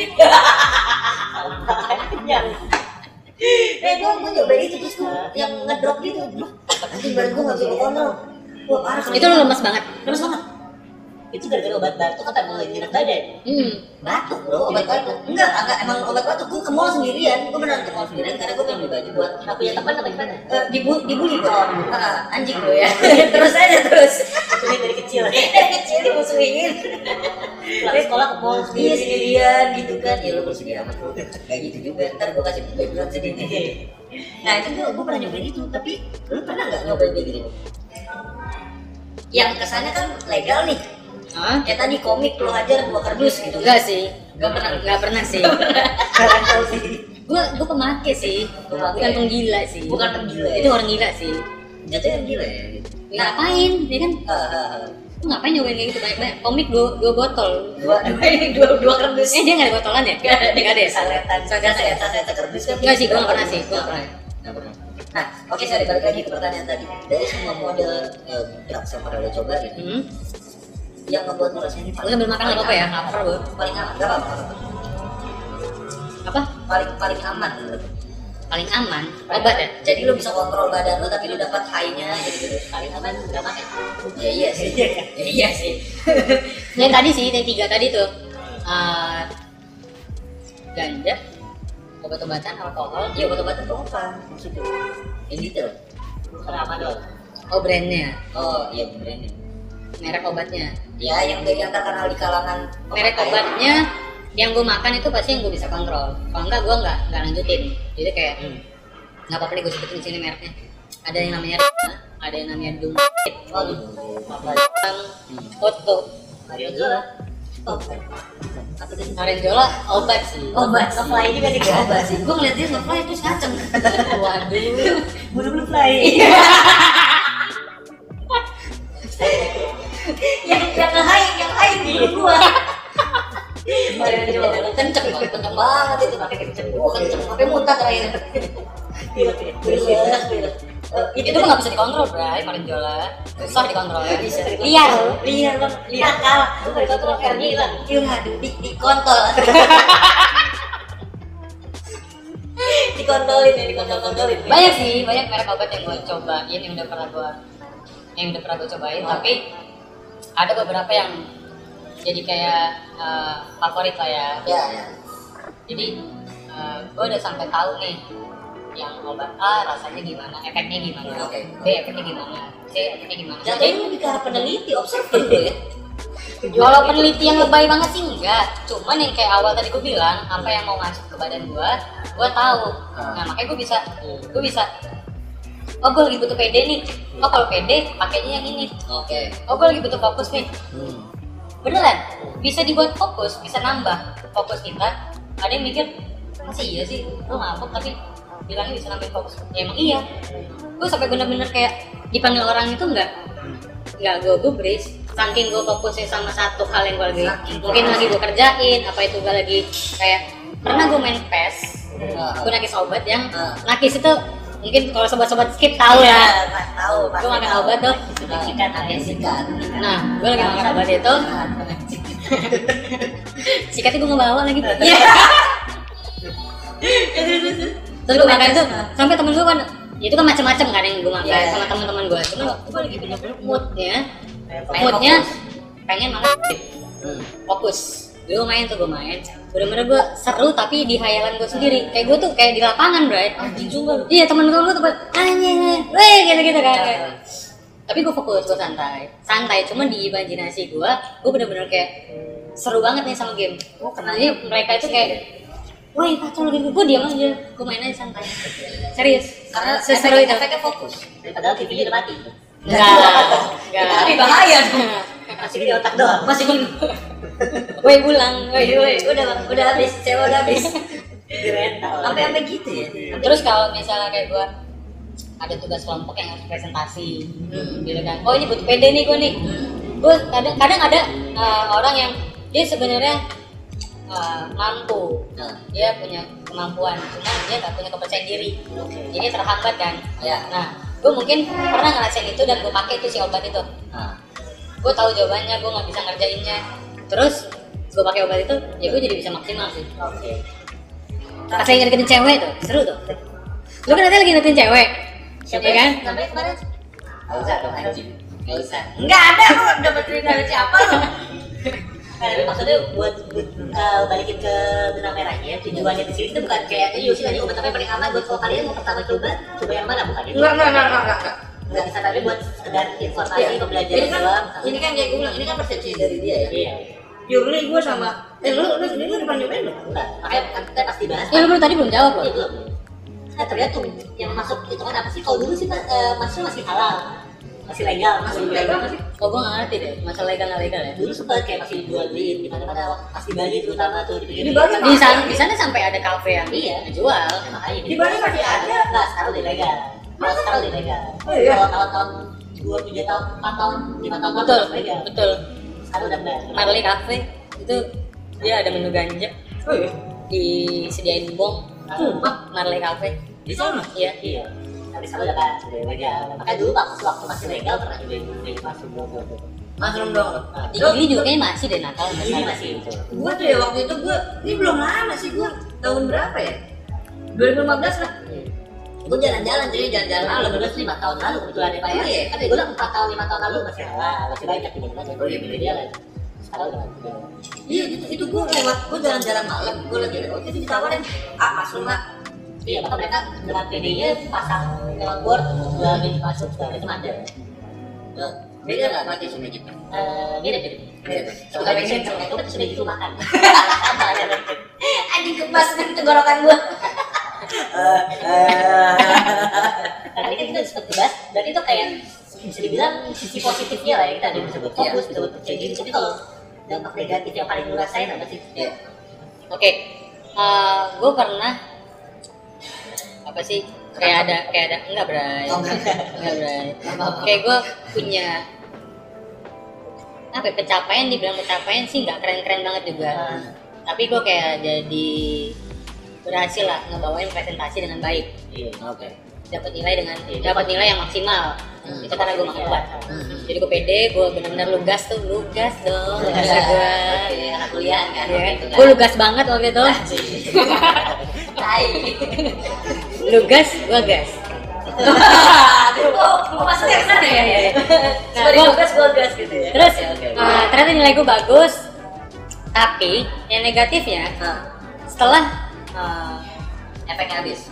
Eh, gue gue nyobain itu terus gue yang ngedrop gitu, badan gue gak bisa kontrol. Wah parah. Itu lu lemes banget. lemes banget. Itu gara-gara obat batuk kata gue lagi enak badan. Hmm. Batuk bro, obat batuk. Enggak, enggak emang obat batuk. Gue ke mall sendirian. Gue beneran ke mall sendirian karena gue pengen beli baju buat Aku punya teman apa gimana? Eh, dibu dibully gue. Ah, anjing gue ya. [laughs] terus aja terus. Sulit dari kecil. [laughs] Dari kecil dimusuhin. Pulang sekolah ke mall Iya sendiri. sendirian gitu kan ya lu bersedia amat bro kayak gitu juga ntar gue kasih background sedikit [laughs] nah itu gue gue pernah nyobain itu tapi lu pernah nggak nyobain kayak gitu yang kesannya kan legal nih Hah? kayak tadi komik lu hajar dua kardus gitu Enggak sih. Enggak pernah, enggak pernah sih. kalian tahu sih Gua gua pemake sih. Pemake. Bukan penggila sih. Bukan penggila ya? Itu orang gila sih. jatuhnya gila ya. Ya, ngapain? Ya kan ah. lu ngapain nyobain kayak gitu banyak-banyak. Komik dua, dua botol. dua [laughs] dua dua dua kardus Eh dia nggak ada botolan ya? Enggak ada. Ya? sasetan sasetan sasetan kardus kan Enggak sih, gua nggak pernah sih. Gua nggak pernah. Nggak. Nah, oke sorry balik lagi ke pertanyaan tadi. Dari semua model eh, drugs yang pernah lo coba gitu, Hmm. Yang ngebuat rasanya Gua sambil makan nggak apa-apa ya? Lapar gua. Paling aman, nggak apa-apa. Apa? Paling paling aman. Paling aman. Obat ya? Jadi lo bisa kontrol badan lo tapi lo dapat high-nya gitu gitu. Paling aman udah makan. Ya iya sih. Ya, iya sih. [laughs] Yang tadi sih, yang tiga tadi tuh. Eh, ganja, obat-obatan, alkohol, Iya obat-obatan tuh apa maksudnya? In detail. Kenapa dong? oh brandnya, Oh iya beneran. merek obatnya. Ya yang yang terkenal di kalangan Merek obatnya yang gue makan itu pasti yang gue bisa kontrol. Kalau enggak gue enggak enggak lanjutin. Jadi kayak Hmm. nggak apa-apa deh gue sebutin sini mereknya. Ada yang namanya ada yang namanya Dumit, Oh gitu. Apa? yang Foto, Mario Zola. Oh, apa tadi? Narenjola obat sih. Obat. Nge-fly juga nih Iya, obat sih. Gue ngeliat dia nge-fly terus ngaceng. [laughs] Waduh. Buru-buru fly. [laughs] yang yang nge-high, yang high di gua. Kenceng banget, kenceng banget itu pakai kenceng, gua kenceng, sampai muntah terakhir. Ya. Pilek, pilek. Eh, itu tuh nggak bisa dikontrol, Bray. Narenjola susah dikontrol. Nggak bisa. Liar. Liar bang. Liar kalah. Bukan dikontrol R-nya hilang. [laughs] Iya, di, dikontol. Dikontrolin ya, dikontol-kontolin. Banyak sih, banyak merek obat yang gue cobain yang udah pernah gue yang udah pernah gue cobain, tapi ada beberapa yang jadi kayak eh, favorit lah ya. Ya, ya. Jadi gue udah sampai tahu nih yang obat A rasanya gimana, efeknya gimana, Oke. B efeknya gimana, C efeknya gimana. Jadi lebih ke arah peneliti, observer gue ya. [laughs] kalau peneliti yang lebay banget sih enggak, cuman yang kayak awal tadi gue bilang, apa yang mau masuk ke badan gue, gue tahu. Ah. Nah makanya gue bisa, gue bisa. Oh gue lagi butuh PD nih. Oh kalau PD pakainya yang ini. Oke. Oh gue lagi butuh fokus nih. Hmm. Beneran, bisa dibuat fokus, bisa nambah fokus kita. Ada yang mikir, masih iya sih, lu mabuk tapi bilangnya bisa nambahin fokus. Ya emang iya. Gue sampai bener-bener kayak dipanggil orang itu enggak nggak gue gubris saking gue fokusnya sama satu hal yang gue lagi Saking mungkin lagi gue kerjain apa itu gue lagi kayak pernah gue main PES Ah. gue nakis obat yang Ah. nakis itu mungkin kalau sobat-sobat skip tahu ya Iya, tahu, gue makan tahu. obat tuh Ah, Sikat, sikat. nah gue lagi makan obat itu Ah, pakai sikat. sikatnya gue ngebawa lagi Iya. terus gue makan tuh sampai temen gue kan ya itu kan macam-macam kan yang gue makan Iya. sama teman-teman gue waktu gue lagi moodnya Pengen moodnya fokus. pengen makan Hmm. fokus gue main tuh gue main bener-bener gue seru tapi di hayalan gue sendiri kayak gue tuh kayak di lapangan bro Anjing juga lu. iya temen-temen gue tuh anjing weh gitu-gitu kan kayak. tapi gue fokus gue santai santai cuman di imajinasi gue gue bener-bener kayak seru banget nih sama game oh kenanya mereka itu kayak Woi kacau gitu, gue diam aja, gue main aja santai Serius, Karena seseru itu efeknya fokus. Padahal TV-nya udah mati. Enggak, enggak Tapi bahaya. [laughs] Masih di otak doang. Masih belum. Woi pulang, woi woi Udah, udah habis, sewa udah habis. Sampai sampai gitu ya. Terus kalau misalnya kayak gue ada tugas kelompok yang harus presentasi. Hmm. gitu kan. Oh ini butuh pede nih gue nih. Gue kadang kadang ada uh, orang yang dia sebenarnya uh, mampu. Nah, dia punya kemampuan cuman dia nggak punya kepercayaan diri. Oke. jadi terhambat kan. Ya. nah gue mungkin pernah ngerasain itu dan gue pakai itu si obat itu. Nah, gue tahu jawabannya gue nggak bisa ngerjainnya terus gue pakai obat itu ya gue jadi bisa maksimal sih oke. pas lagi ngedeketin cewek tuh seru tuh lu kan nanti lagi ngedeketin cewek Siapa ya kan Sampai kemarin? Gak usah dong anjing. Gak usah. Enggak ada kok dapat cerita dari siapa lo. Nah, tapi maksudnya buat, buat uh, balikin ke benang merahnya tujuannya di sini itu bukan kayak ini Yosi tadi obat apa yang paling aman buat kalau kalian mau pertama coba coba yang mana bukan itu Enggak, enggak, enggak, enggak, enggak. nggak bisa tapi buat sekedar informasi Iya. pembelajaran Ini kan, doang ini kan kayak gue bilang, ini kan persepsi dari dia ya. iya Purely gue sama, eh lu, lu sendiri lu depan nyobain belum? enggak makanya kan kita pasti bahas ya lu belum tadi belum jawab Iya, loh belum. Nah, tergantung yang masuk itu kan apa sih? Kalau dulu sih Pak, eh, masuknya masih halal, masih legal, masih legal masih. oh gue nggak ngerti deh masalah legal nggak legal ya Dulu sempat kayak masih dijual beliin di mana mana pasti Bali terutama tuh di. Di Bali di sana di sana sampai ada kafe yang Iya. jual Nah, makanya Di Bali masih ada. Enggak, sekarang udah legal. Kalau sekarang udah legal. Oh, iya? Kalau tahun-tahun dua tiga tahun, empat tahun, lima tahun betul masih legal. betul. Marley Cafe itu dia ada menu ganja Oh iya? disediain bong Sumpah? Marley Cafe Di sana? iya Iya. Tapi sekarang udah kan, legal. Makanya dulu waktu waktu masih legal pernah masuk dulu. Mushroom dong. Di Gili juga kayaknya masih deh Natal Ini masih itu. Gue tuh ya waktu itu gue, ini belum lama sih gue, tahun berapa ya? 2015 lah. Gue jalan-jalan jadi jalan-jalan malam udah lima tahun lalu kebetulan ya Pak ya. Iya. Kan gue empat tahun lima tahun lalu masih halal, masih banyak di mana iya, Jadi jalan. Sekarang udah. Iya itu, itu gue lewat, gue jalan-jalan malam, gue lagi lewat, itu ditawarin, ah mushroom ah. Iya, maka mereka dengan PD-nya pasang lewat board jual di masuk ke itu ada. Nah, Beda nggak sumi gitu? Eh, mirip mirip. Sudah bikin itu sudah gitu makan. [laughs] Anjing kepas kan tenggorokan gue. Nah, tadi kan kita sempat bahas, dan itu kayak bisa dibilang sisi positifnya lah ya kita ada bisa buat fokus, bisa buat kerja gini. Tapi kalau dampak negatif yang paling lu rasain apa sih? Iya. oke gue pernah apa sih kayak ada kayak ada enggak berai Oh, enggak. berai kayak gue punya apa ya, pencapaian dibilang pencapaian sih nggak keren-keren banget juga tapi gue kayak jadi berhasil lah ngebawain presentasi dengan baik Iya. Oke. dapat nilai dengan dapat nilai yang maksimal itu karena gue makan obat jadi gue pede gue benar-benar lugas tuh lugas dong [laughs] lugas gue anak kuliah kan. Iya. gitu kan. gue lugas banget waktu itu Tai. [laughs] lugas gue gas mau masuknya ke sana ya? ya. Nah, Sebagai gua- tugas gua gas gitu ya. terus uh, ternyata nilai gue bagus tapi yang negatifnya Nah, setelah uh, efeknya habis.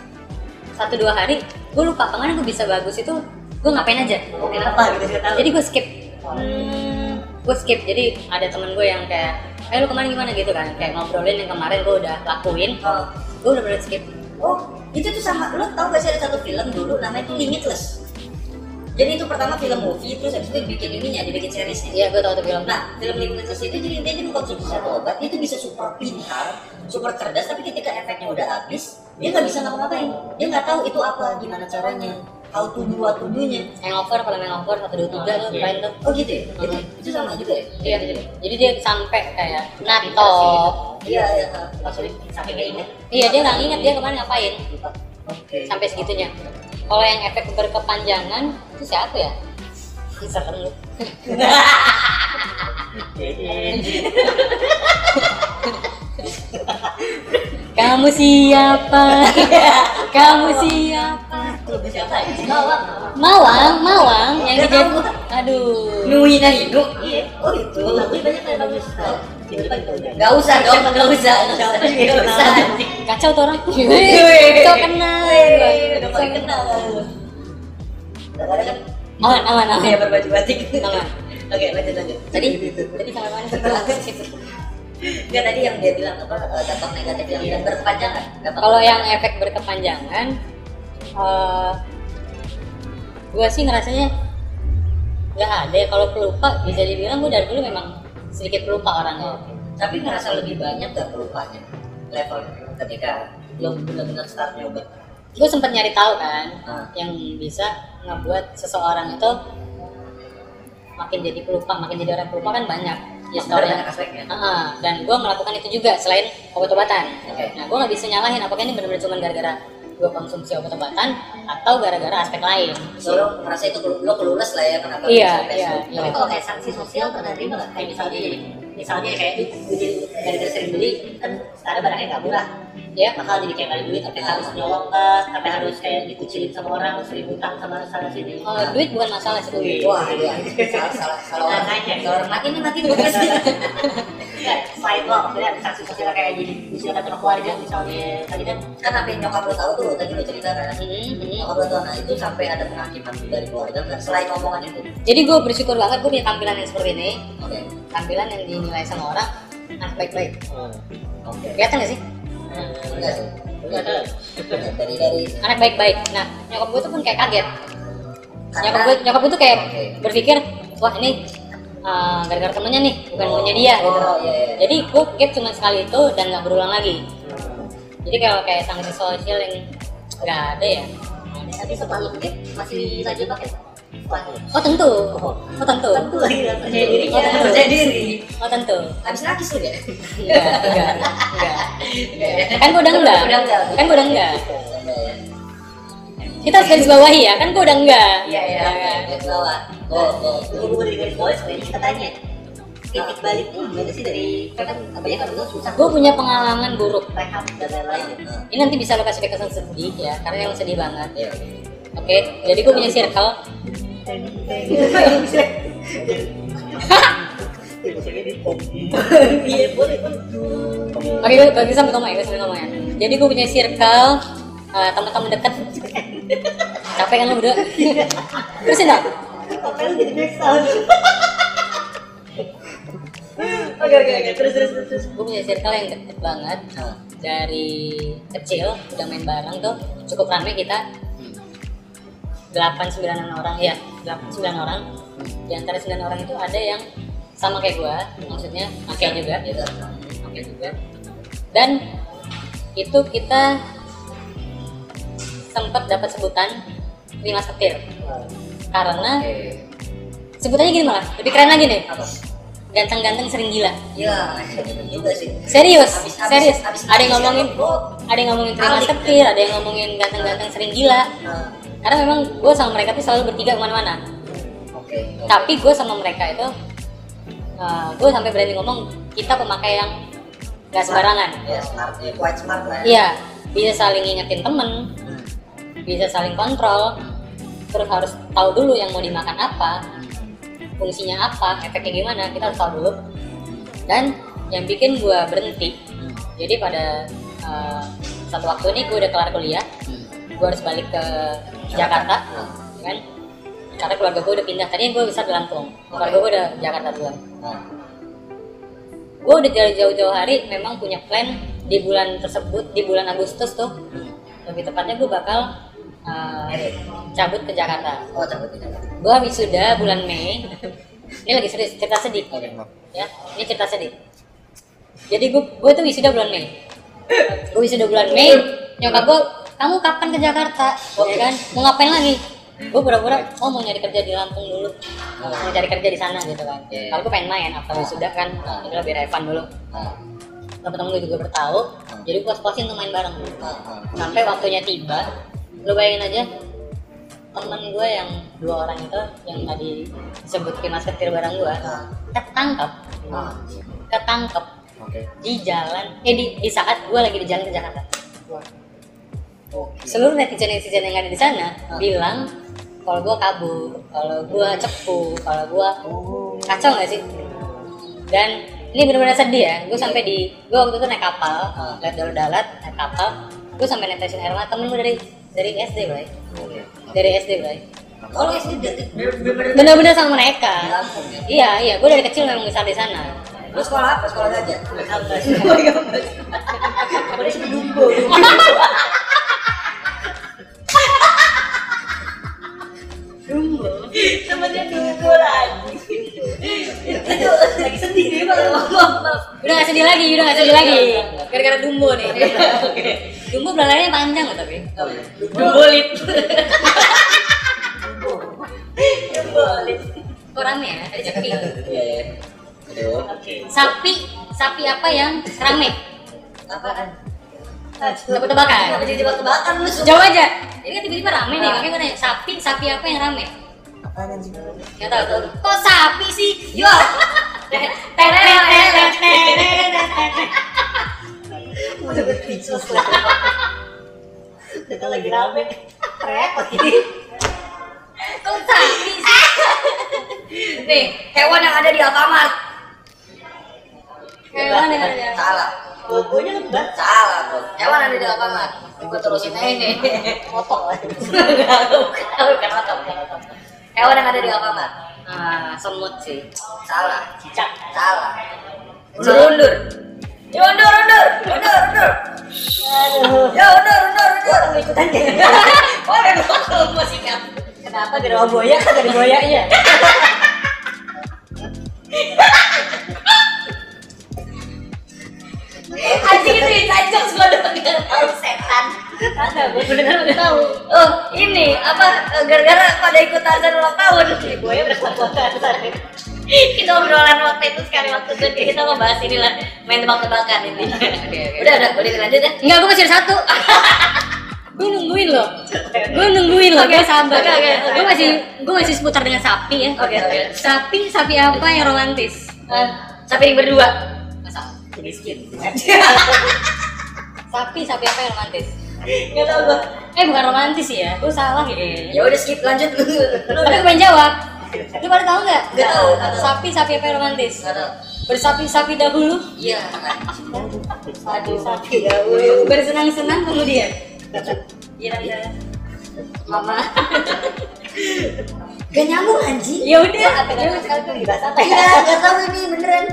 satu dua hari gue lupa ke mana gue bisa bagus itu gue ngapain aja. Oh, kenapa gitu sih tahu? jadi gue skip. Hmm, gue skip. Jadi ada temen gue yang kayak eh lu kemarin gimana? Gitu kan. Kayak ngobrolin yang kemarin gue udah lakuin. Oh. gue udah bener skip. Oh, itu tuh sama lo tau gak sih ada satu film dulu namanya tuh Limitless. Jadi itu pertama film movie terus habis itu dibikin ininya, dibikin seriesnya. iya gue tau tuh film Nah, film Limitless itu jadi intinya mengkonsumsi satu obat itu bisa super pintar, super cerdas, tapi ketika efeknya udah habis, dia nggak bisa ngapa-ngapain. Dia nggak tahu itu apa, gimana caranya, how to do what to do-nya. hangover kalau hangover satu dua tiga tuh keren tuh Oh gitu ya? Itu, itu sama juga ya? iya jadi dia sampai kayak nato Iya, iya. Langsung sampai kayak inget. iya dia nggak inget dia kemarin ngapain Oke. sampai segitunya kalau yang efek berkepanjangan itu siapa ya? Serem lu [laughs] kamu siapa kamu siapa ya? Mawang Mawang yang dijadi aduh Nui Nahidu. Iya. Oh itu. Bagus banyak yang bagus. Gak usah dong. Gak usah. Gak usah. kacau tuh orang kacau kenal paling kenal. Kan aman aman aman kayak berbaju batik. aman Oke lanjut lanjut. tadi tadi sampai mana Enggak tadi yang dia bilang apa? Eh, dampak negatif yang yang berkepanjangan. Kalau yang efek berkepanjangan eh gue sih ngerasanya nggak ada. Kalau pelupa bisa dibilang gue dari dulu memang sedikit pelupa orangnya. Tapi ngerasa lebih banyak gak pelupanya? Level ketika lo benar-benar start nyoba. Gue sempet nyari tahu kan Ah. yang bisa ngebuat seseorang itu makin jadi pelupa makin jadi orang pelupa kan banyak ya story aspeknya. Ah, dan gue melakukan itu juga selain obat-obatan. Oke. Nah, gue nggak bisa nyalahin apakah ini benar-benar cuma gara-gara gue konsumsi obat-obatan atau gara-gara aspek lain. So, lo merasa itu lo kelulus lah ya kenapa Iya, iya, iya. Tapi kalau kayak sanksi sosial pernah terima nggak? Kayak misalnya jadi misalnya kayak jadi gara-gara sering beli kan sekarang barangnya nggak murah Ya, bakal jadi kayak balik duit tapi harus nyolong kas tapi harus kayak dikucilin sama orang sering utang sama sana sini oh, duit bukan masalah sih. duit. Wah, iya. salah salah salah orang. Makanya. Salah orang mati nih mati bukan Nggak, selain lo maksudnya ada sanksi sosial kayak jadi misalkan sama keluarga misalnya tadi kan kan yang nyokap lo tahu tuh tadi lo cerita kan Hmm, hmm. nyokap lo tahu nah itu sampai ada penghakiman dari keluarga selain omongan itu Jadi gue bersyukur banget gue punya tampilan yang seperti ini, oke tampilan yang dinilai sama orang, nah baik-baik. oke Kelihatan gak sih? enggak sih? Enggak, dari dari Anak baik-baik. Nah, nyokap gue tuh pun kayak kaget. karena nyokap gue nyokap gue tuh kayak berpikir wah ini uh, gara-gara temennya nih bukan maunya dia gitu. oh iya iya. Jadi gue gap cuma sekali itu dan nggak berulang lagi. Jadi kalau kayak sanksi sosial yang nggak ada ya. Tapi setelah lo gap masih lanjut pakai oh tentu. Oh tentu. Tentu. Lagi percaya dirinya Oh, tentu. percaya diri. Oh tentu. Habis nakis lo ya? Enggak enggak enggak kan gue udah enggak Udah enggak. kan gue udah enggak kita harus bawahi ya kan gue udah enggak Iya, iya. Ya kan? Garis bawah oh. Oh dari garis bawah sebenarnya kita tanya. Titik baliknya gimana sih dari kan apa ya kalau itu susah. Gue punya pengalaman buruk. Rehab dan lain-lain. Ini nanti bisa lo kasih kesan sedih ya karena yang sedih banget. Iya oke jadi gue punya circle Oke, gue gue sambil ngomong ya, gue ngomong ya. Jadi gue punya circle uh, teman-teman dekat. Capek kan lo berdua? Terusin dong. Oke oke oke terus terus terus. Gue punya circle yang deket banget. Dari kecil udah main bareng tuh cukup rame kita. 8 9 orang ya, 8 9 orang. Di antara 9 orang itu ada yang sama kayak gua, maksudnya oke juga gitu. Oke juga. Dan itu kita sempat dapat sebutan lima setir. Karena sebutannya gini malah lebih keren lagi nih. Ganteng-ganteng sering gila. Ya bener juga sih. Serius? Habis- serius? habis ada yang ngomongin ada yang ngomongin terima setir ada yang ngomongin ganteng-ganteng sering gila. Nah karena memang gue sama mereka tuh selalu bertiga ke mana-mana oke oke. tapi gue sama mereka itu gue sampai berani ngomong kita pemakai yang gak sembarangan ya smart ya quite smart lah ya iya bisa saling ngingetin temen Hmm. bisa saling kontrol terus harus tahu dulu yang mau dimakan apa fungsinya apa efeknya gimana kita harus tahu dulu dan yang bikin gua berhenti Hmm. jadi pada uh, satu waktu ini gue udah kelar kuliah Hmm. gue harus balik ke Jakarta. Nah, kan? Karena keluarga gue udah pindah. Tadinya gue besar di Lampung. Keluarga gue udah Jakarta duluan. Nah. gue udah dari jauh-jauh hari memang punya plan di bulan tersebut di bulan Agustus tuh. Hmm. lebih tepatnya gue bakal uh, cabut ke Jakarta. Oh cabut ini gue wisuda bulan Mei. [laughs] Ini lagi serius cerita sedih. Maaf ya ini cerita sedih. Jadi gue gue tuh wisuda bulan Mei. Gue wisuda bulan Mei nyokap gue kamu kapan ke Jakarta? Ya kan? Mau ngapain lagi? Gue pura-pura oh mau nyari kerja di Lampung dulu. Mau cari kerja di sana gitu kan. Iya. kalau gue pengen main after wisuda kan? Ah. jadi lebih relevan dulu. Nah temen-temen gue juga bertahu. Jadi gue puasin untuk main bareng sampai waktunya tiba lu bayangin aja temen gue yang dua orang itu yang tadi disebut kimas ketir bareng gue ketangkep. Ketangkep. Oke. Di jalan. Eh di, di saat gue lagi di jalan ke Jakarta oke. Seluruh netizen netizen yang ada di sana Ah. bilang kalau gue kabur kalau gue cepu kalau gue oh. kacau nggak sih? Dan ini benar-benar sedih ya. Gue sampai di gue waktu itu naik kapal Ah. lihat dalu dalat naik kapal gue sampai netesin air mata temen gue dari dari SD bray. Oke. Dari SD bray. Kalau SD bener-bener sama mereka. Ya? Iya iya. Gue dari kecil memang besar di sana. Lu sekolah apa? Sekolah gajah Apa dia sudah dumbo? Dumbo. [laughs] Temennya dumbo lagi. Itu lagi sedih nih, Pak. Udah gak sedih lagi udah gak sedih lagi gara-gara dumbo nih Oke. Dumbo belalainya panjang loh tapi. Oh, iya. Dumbolit. Dumbolit. Kok rame ya? Ada cepi. Iya, iya. Sapi, sapi apa yang rame? Apaan? Tebak-tebakan. Kenapa jadi tebak-tebakan lu? Jawab aja. Ini kan tiba-tiba rame nih, makanya gue nanya, sapi, sapi apa yang rame? Apaan anjing? Gak tau tuh. Kok sapi sih? Ya. Udah berpicus lah. Kita lagi rame. Repot ini. Kok sapi sih? Nih, hewan yang ada di Alfamart. Hewan yang ada. Salah. Logonya kan banget. Salah. Hewan ada di Alfamart. Gue terusin aja [laughs] nih. Motor lah. Bukan bukan otot. Hewan yang ada di Alfamart. Ah, semut sih. Salah. Cicak. Salah. Undur-undur. Ya undur, undur, undur, undur. Ya undur, undur, undur. Gua ikutan. Boleh dong kalau mau sikat. Kenapa di rawa buaya kagak ada buayanya? [laughs] Anjing itu gue udah nggak tahu setan. Ada, gue bener udah tahu. Oh ini apa eh, gara-gara pada ikut Tarzan ulang tahun. Di buaya udah kuat-kuatan. kita obrolan waktu itu sekali waktu itu kita ngebahas inilah main tebak-tebakan ini. Udah udah boleh lanjut ya. Enggak, gue masih ada satu. gue nungguin loh. Gue nungguin loh, gue sabar. Gue masih gue masih seputar dengan sapi ya. Oke, oke. Sapi, sapi apa yang romantis? Eh, Sampai yang berdua. Miskin. [laughs] Sapi, sapi apa yang romantis? Gak tau gue. Eh bukan romantis ya, gue salah kayaknya. Ya udah skip lanjut lu. Lu Tapi gue pengen jawab. Lu pada tahu nggak? Nggak tahu, nggak tahu. Sapi, sapi apa yang romantis? Gak tau. Bersapi-sapi dahulu, Iya. Aduh, sapi dahulu. bersenang-senang kemudian. Iya, iya. Mama. Gak nyambung anjing. Ya udah. Dibahas apa ya? Iya, gak tau ini beneran.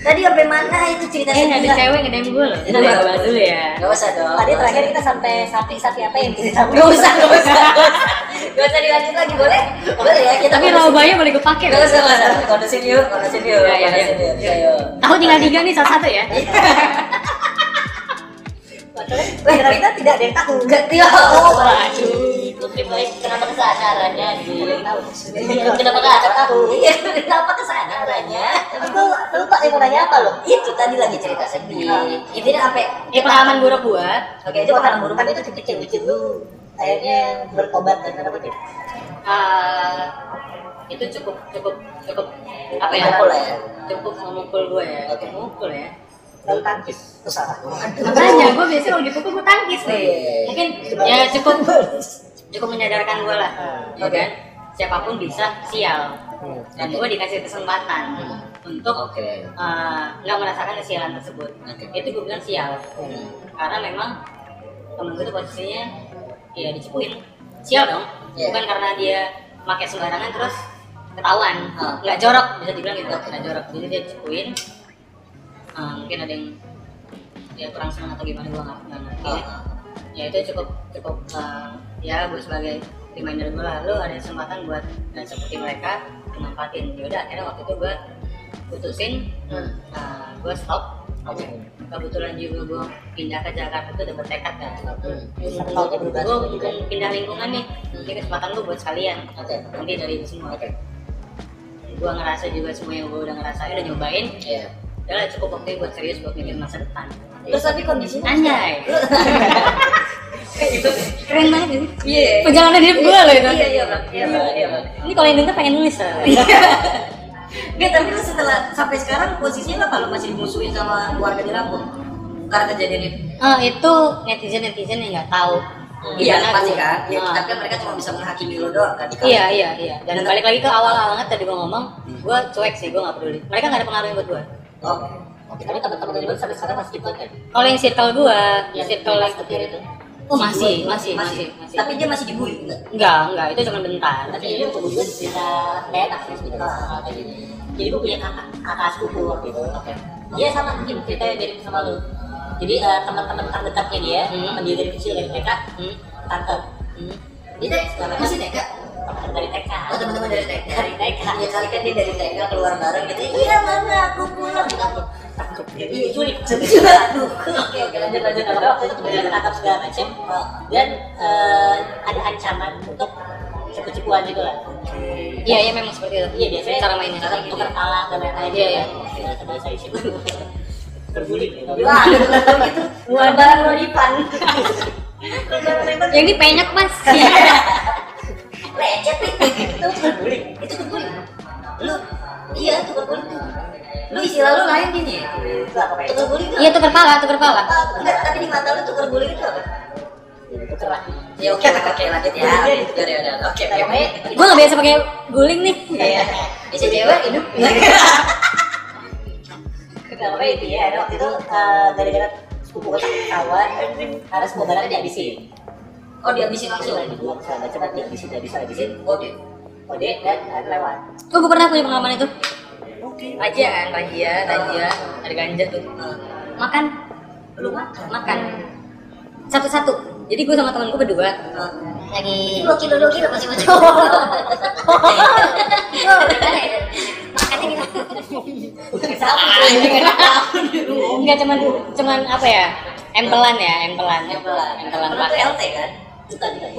Tadi sampai mana itu cerita Eh, ada cewek ngedem gue loh. Iya. gue bahas dulu ya. Gak usah dong. Tadi terakhir kita sampai sapi-sapi apa yang kita tahu? Gak usah, gak usah, [laughs] gak usah. Dilanjut lagi, boleh? Boleh ya, kita Tapi bahaya boleh gue pakai. Gak usah, gak usah. Kondusin yuk, kondusin yuk. Ya, ya, ya. Tahu tinggal tiga nih salah satu ya. [laughs] Kira kita tidak ada yang tahu. Gak. Oh, Waduh, Putri baik. Kenapa kesadarannya di tahu? Kenapa nggak tahu? Iya, kenapa kesadarannya? Itu lupa yang mau nanya apa lo? Itu tadi lagi cerita sedih. Intinya sampai Ya pengalaman buruk gua. Oke, itu makanan buruk kan itu kecil-kecil lu. Akhirnya bertobat dan apa gitu. Ah, itu cukup cukup cukup apa ya? Memukul ya. Cukup memukul gue ya. Oke. Memukul ya. Lalu tangkis. Apa? Makanya gue biasanya kalau dipukul gue tangkis nih. Iya. Mungkin ya cukup cukup menyadarkan gue lah, ya Oke. kan? Siapa pun bisa sial. Hmm. Dan gue dikasih kesempatan Hmm. untuk eh, nggak merasakan kesialan tersebut. Oke. Itu gue bilang sial. Hmm. Karena memang temen gue tuh posisinya ya dicepuin. Sial dong. Iya. Bukan karena dia pakai sembarangan terus ketahuan. Ah. Nggak jorok bisa dibilang gitu. Nggak jorok. Jadi dia dicepuin. Eh, mungkin ada yang ya kurang senang atau gimana gue nggak ngerti. ya. Ya itu cukup cukup uh, ya gue sebagai reminder gue lah lu ada kesempatan buat dan seperti mereka manfaatin ya udah akhirnya waktu itu gue putusin Hmm. uh, gue stop Oke. kebetulan juga gue pindah ke Jakarta itu udah bertekad kan Hmm. Gue pindah lingkungan nih ini kesempatan lu buat sekalian Oke. nanti dari itu semua Oke. gue ngerasa juga semua yang gue udah ngerasain udah nyobain Iya. Udah cukup waktu buat serius buat mikir masa depan Terus tapi kondisinya anjay gitu. keren banget gitu Iya. perjalanan hidup gue loh itu Iya, iya. Iya. Iya, Bang. Ini kalau yang denger pengen nulis lah. Nggak, tapi lu setelah sampai sekarang posisinya lo kalau masih dimusuhin sama warga di Lampung karena kejadian itu. Ah itu netizen netizen yang nggak tahu. Iya, pasti kan. Ya, Ah. tapi kan mereka cuma bisa menghakimi lo doang kan. Iya iya iya. Dan balik lagi ke awal banget tadi gua ngomong, gua cuek sih, gua nggak peduli. Mereka nggak ada pengaruh buat gua. Oh. Oke, tapi teman-teman dari sampai sekarang masih ikut kan? Kalau yang circle gua, yang circle yang Ketir itu. Oh masih, masih, masih, masih. Tapi dia masih dibully enggak? Enggak, enggak, itu cuma bentar. Tapi ini untuk gue cerita kayak enak sih gitu. Kayak gini. Jadi gue punya kakak, kakak sepupu waktu itu. Oke. Dia sama mungkin ceritanya mirip sama lu. Jadi eh, teman-teman terdekatnya dia, Hmm. teman dia dari kecil dari TK, Hmm. tante. Hmm. Dia dari masih TK. Teman dari TK. Oh, teman-teman dari TK. Dari TK. Ya kali kan dia dari TK keluar bareng gitu. Iya, mana aku pulang. Takut. Takut. Iya, Culik. Aduh. Oke, oke lanjut. lanjut waktu itu ketangkap segala macam dan eh, ada ancaman untuk cepu-cepuan gitu lah Iya, iya memang seperti itu. iya biasanya cara mainnya. cara tukar pala dan lain-lain Iya, iya. bahasa bahasa isu Terguling [laughs] ya. wah gitu gitu bukan barang Yang ini penyok mas. [laughs] [laughs] lecet nih. Itu tukar guling. Itu tukar guling. Lu iya tukar guling tuh. Lu istilah lu lain gini ya tukar guling Iya tukar pala, tukar pala. enggak tapi di mata lu tukar guling itu apa? Ya oke oke lanjut ya. Udah udah oke oke Gue gak biasa pakai guling nih. iya bisa cewek hidup. Kenapa itu ya waktu itu eh, gara-gara sepupu kotak kawan harus mau barang dihabisin oh dihabisin langsung dibuang segala macam dihabisin dihabisin dihabisin kode kode dan lewat Gue gue pernah punya pengalaman itu. Kajian, kajian, kajian, ada ganja tuh. Makan, lu makan makan. Satu-satu. Jadi gue sama temen gue berdua lagi dua kilo dua [laughs] kilo masih masih makannya gitu. Anjing Enggak cuman cuman apa ya? Empelan ya, empelan. Empelan. Empelan paket. LT kan?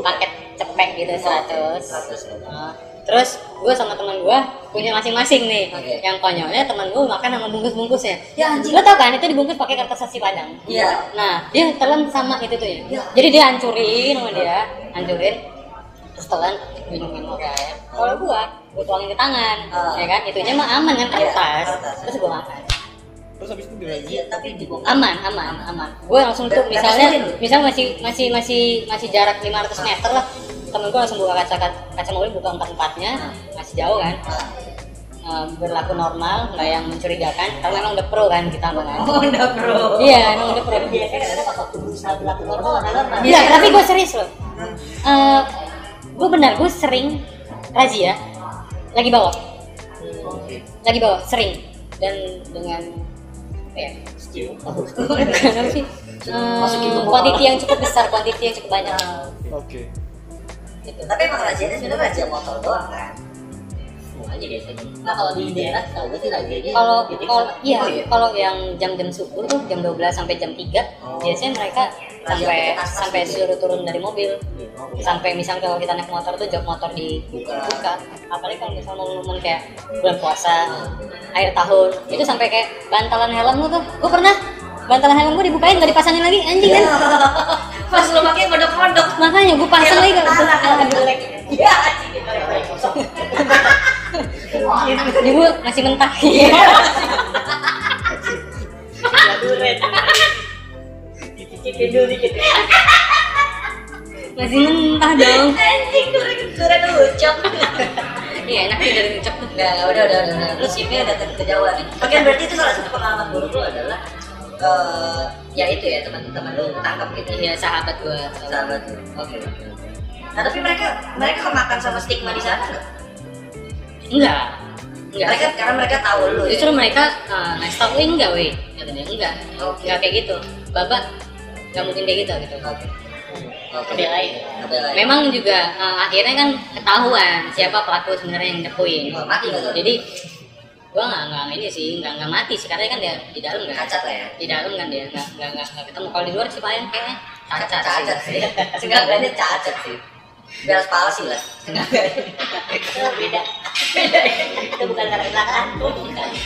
Paket cepek gitu 100. 100. Nah, Terus gue sama teman gue punya masing-masing nih. Oke. Yang konyolnya teman gue makan sama bungkus-bungkusnya. Ya, anjing. Lo tau kan itu dibungkus pakai kertas nasi padang. Iya. Nah, dia telan sama itu tuh ya. Ya. Jadi dia hancurin sama dia, hancurin. Terus telan minumin pakai air. Kalau gua, gua tuangin ke tangan, Ah. ya kan? Itunya mah aman kan Iya, kertas. kertas. Terus gua makan. Terus habis itu Iya, dirazia. tapi dibongkar. Aman, aman, aman. Gua langsung tuh misalnya, misal masih masih masih masih jarak 500 meter lah. Temen gua langsung buka kaca kaca mobil buka empat empatnya, masih jauh kan. Ah. Eh, berlaku normal, nggak yang mencurigakan. Karena memang udah pro kan kita kan. Oh, udah bro. Iya, emang udah pro. Biasanya kadang pas waktu berusaha berlaku normal. Iya, tapi gue serius loh. Eh, gue benar, gue sering razia lagi bawa, lagi bawa sering dan dengan ya? [laughs] Sih? Eh, yang cukup besar, quantity yang cukup banyak. Oke. Gitu. Tapi emang razianya sebenarnya razia motor doang kan? Semuanya biasanya. Nah kalau di daerah tahu gue sih razianya Kalau kalau iya, Oh, iya. kalau yang jam-jam subuh tuh jam 12 sampai jam 3 Oh. biasanya mereka sampai sampai suruh turun dari mobil. Oke. sampai misalnya kalau kita naik motor tuh jok motor dibuka Buka. apalagi kalau misalnya mau ngomong kayak bulan puasa akhir tahun itu sampai kayak bantalan helm lu tuh gue pernah bantalan helm gue dibukain gak dipasangin lagi anjing kan [laughs] Pas lo pakai kodok-kodok. makanya gue pasang lagi jelek. Iya, anjing. gue masih mentah [laughs] Duren. Dicicipin dulu dikit. [laughs] masih mentah dong Anjing, duren duren ucap. iya enak sih dari tuh Nggak, udah, udah, udah. Lu sipnya udah ke- kejauhan nih. Oke, berarti itu salah satu pengalaman buruk lu adalah eh ya itu ya teman-teman lu tangkap gitu iya sahabat gue sahabat. Oke, oke. Nah, tapi mereka mereka kemakan sama stigma di sana nggak? enggak enggak Mereka karena mereka tahu lu ya. justru mereka uh, nice talk "Eh, enggak weh katanya enggak Oke. enggak kayak gitu babak nggak mungkin kayak gitu gitu Oke. Ngebelain. Memang juga eh, akhirnya kan ketahuan siapa pelaku sebenarnya yang nyepuin. Oh, mati tuh? Jadi gua nggak nggak ini sih nggak nggak mati sih karena kan dia di dalam kan. Cacat lah ya. Di dalam kan dia nggak nggak nggak ketemu. Kalau di luar sih paling kayaknya cacat, cacat sih. Seenggaknya cacat sih. Beres palsi lah. Itu [laughs] beda. Beda. Itu bukan karena kecelakaan.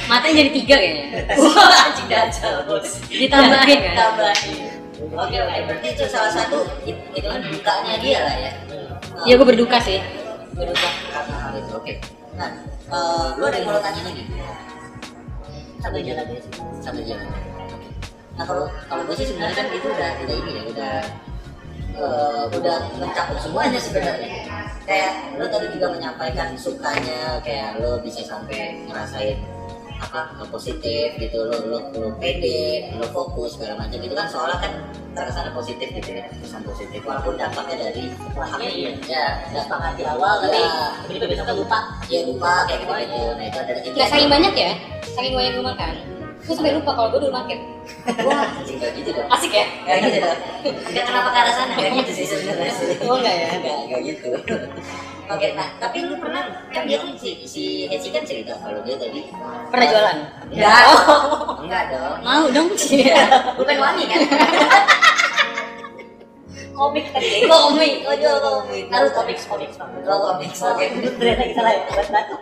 Matanya jadi tiga kayaknya. [laughs] Wah, anjing dajal bos. Ditambahin kan? Tambahin. Oke oke, berarti itu salah satu it- itu kan dukanya dia lah ya. Iya gua berduka sih. berduka karena hal itu. Oke. Nah, eh, lu ada yang mau tanya lagi? Jalan ya, sambil jalan. Oke. Nah kalau kalau gue sih sebenarnya kan itu udah udah ini ya udah eh, udah mencakup semuanya sebenarnya. Kayak lo tadi juga menyampaikan sukanya, kayak lo bisa sampai ngerasain apa lo positif gitu lo lo lo pede lo fokus segala macam itu kan soalnya kan terkesan positif gitu ya kesan positif walaupun dampaknya dari belakangnya iya ya dampak di awal tapi tiba-tiba besoknya lupa ya lupa kayak gitu gitu nah itu ada itu Nggak saking banyak ya, saking banyak gua makan. Gue sampai lupa kalau gue dulu makan. [laughs] wah anjing kayak gitu dong Asik ya? kayak gitu dong nggak kenapa ke arah sana kayak gitu sih sebenarnya sih Oh enggak ya? nggak nggak gitu Oke, nah tapi lu pernah kan dia kan si si Hesi kan cerita kalau dia tadi Pernah jualan? Enggak. [laughs] Enggak dong. Mau dong sih. [laughs] Bukan wangi kan? [laughs] komik tadi Komik, oh jual komik. harus komik komik komik Oh, komik. Oke. ternyata kita lah ya buat batuk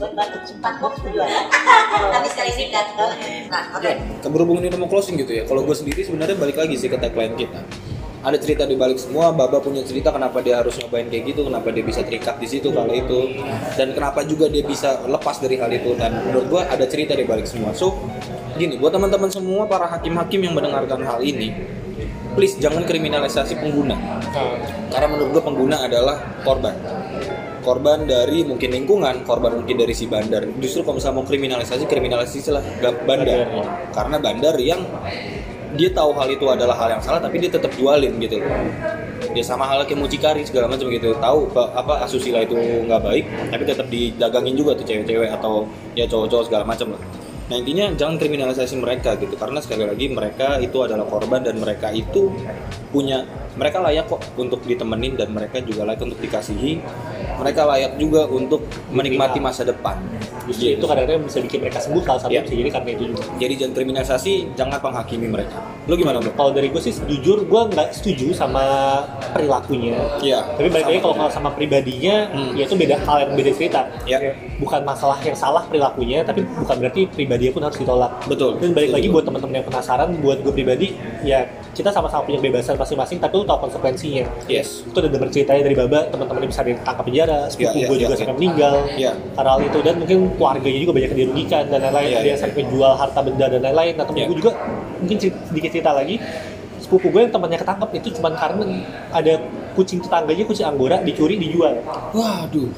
buat batuk cepat box duluan Tapi sekali singkat. Nah, oke. Keberhubungan ini mau closing gitu ya. Kalau gue sendiri sebenarnya balik lagi sih ke tagline kita. Ada cerita di balik semua, Baba punya cerita kenapa dia harus nyobain kayak gitu, kenapa dia bisa terikat di situ kalau itu, dan kenapa juga dia bisa lepas dari hal itu. Dan menurut gua ada cerita di balik semua. So, gini, buat teman-teman semua para hakim-hakim yang mendengarkan hal ini, please jangan kriminalisasi pengguna. Karena menurut gua pengguna adalah korban. Korban dari mungkin lingkungan, korban mungkin dari si bandar. Justru kalau misalnya mau kriminalisasi, kriminalisasi lah bandar. Karena bandar yang dia tahu hal itu adalah hal yang salah, tapi dia tetap jualin gitu loh. Dia sama halnya kayak mucikari segala macam gitu. Tahu apa asusila itu nggak baik, tapi tetap didagangin juga tuh cewek-cewek atau ya cowok-cowok segala macam lah. Nah intinya jangan kriminalisasi mereka gitu karena sekali lagi mereka itu adalah korban dan mereka itu punya mereka layak kok untuk ditemenin dan mereka juga layak untuk dikasihi. Mereka layak juga untuk menikmati masa depan. Justru itu kadang-kadang bisa bikin mereka sembuh salah satu Iya. bisa jadi karena itu juga. jadi jangan kriminalisasi jangan penghakimi mereka lo gimana bro? Kalau dari gue sih jujur gue nggak setuju sama perilakunya. Iya. Tapi balik lagi kalau sama pribadinya, Hmm. ya itu beda hal yang beda cerita. Iya. Bukan masalah yang salah perilakunya, tapi bukan berarti pribadinya pun harus ditolak. Betul. Dan balik lagi buat teman-teman yang penasaran, buat gue pribadi, ya kita sama-sama punya kebebasan masing-masing, tapi lu tahu konsekuensinya. yes Itu udah denger ceritanya dari Baba, teman-teman bisa ditangkap penjara, sepupu Iya, iya, gue juga iya, sampai iya. meninggal Iya. karena hal itu dan mungkin keluarganya juga banyak yang dirugikan dan lain-lain, Iya, ada iya, yang sampai jual harta benda dan lain-lain. Nah temen Iya. gue juga mungkin sedikit cerita lagi, sepupu gue yang temannya ketangkep itu cuma karena ada kucing tetangganya kucing anggora dicuri dijual. Waduh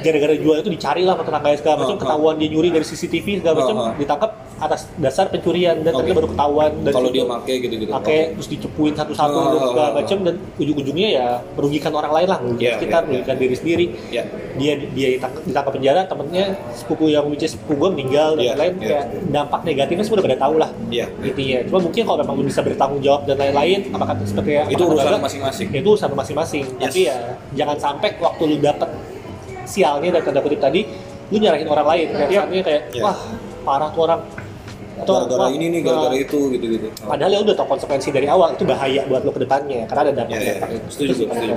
gara-gara jual itu dicari lah tetangganya segala macam Oh, oh. ketahuan dia nyuri dari CCTV segala macam Oh, oh. ditangkap atas dasar pencurian dan Oke. ternyata baru ketahuan dan kalau dia make gitu-gitu pakai terus dicepuin satu-satu Oh, dan segala macam dan ujung-ujungnya ya merugikan orang lain lah merugikan Iya, sekitar iya, merugikan diri sendiri ya dia dia ditangkap, ditangkap penjara temennya sepupu yang which sepupu gue meninggal dan Iya, lain-lain iya. kayak dampak negatifnya semua udah pada tahu lah Iya. intinya cuma mungkin kalau memang bisa bertanggung jawab dan lain-lain apakah seperti itu urusan masing-masing itu urusan masing-masing Yes. tapi ya jangan sampai waktu lu dapet sialnya dan tanda kutip tadi lu nyarahin orang lain kayak kesannya kayak Iya. wah parah tuh orang Atau, gara-gara ini nih gara-gara nah, itu gitu-gitu padahal ya udah tau konsekuensi dari awal itu bahaya buat lo ke depannya karena ada dampak Iya, iya. dampak itu. Setuju, setuju.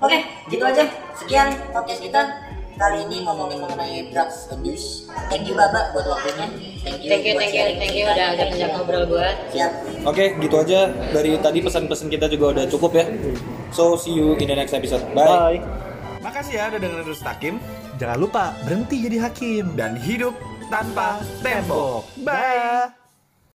Oke, gitu aja. Sekian podcast kita. Kali ini ngomongin mengenai drugs abuse. Thank you Baba buat waktunya. Thank you. Thank you, buat thank you, thank you udah ngajak ngobrol gue. Siap. Oke, gitu aja. Dari tadi pesan-pesan kita juga udah cukup ya. So, see you in the next episode. Bye. Bye. Makasih ya udah dengerin Terus Takim Jangan lupa berhenti jadi hakim dan hidup tanpa tembok. Bye.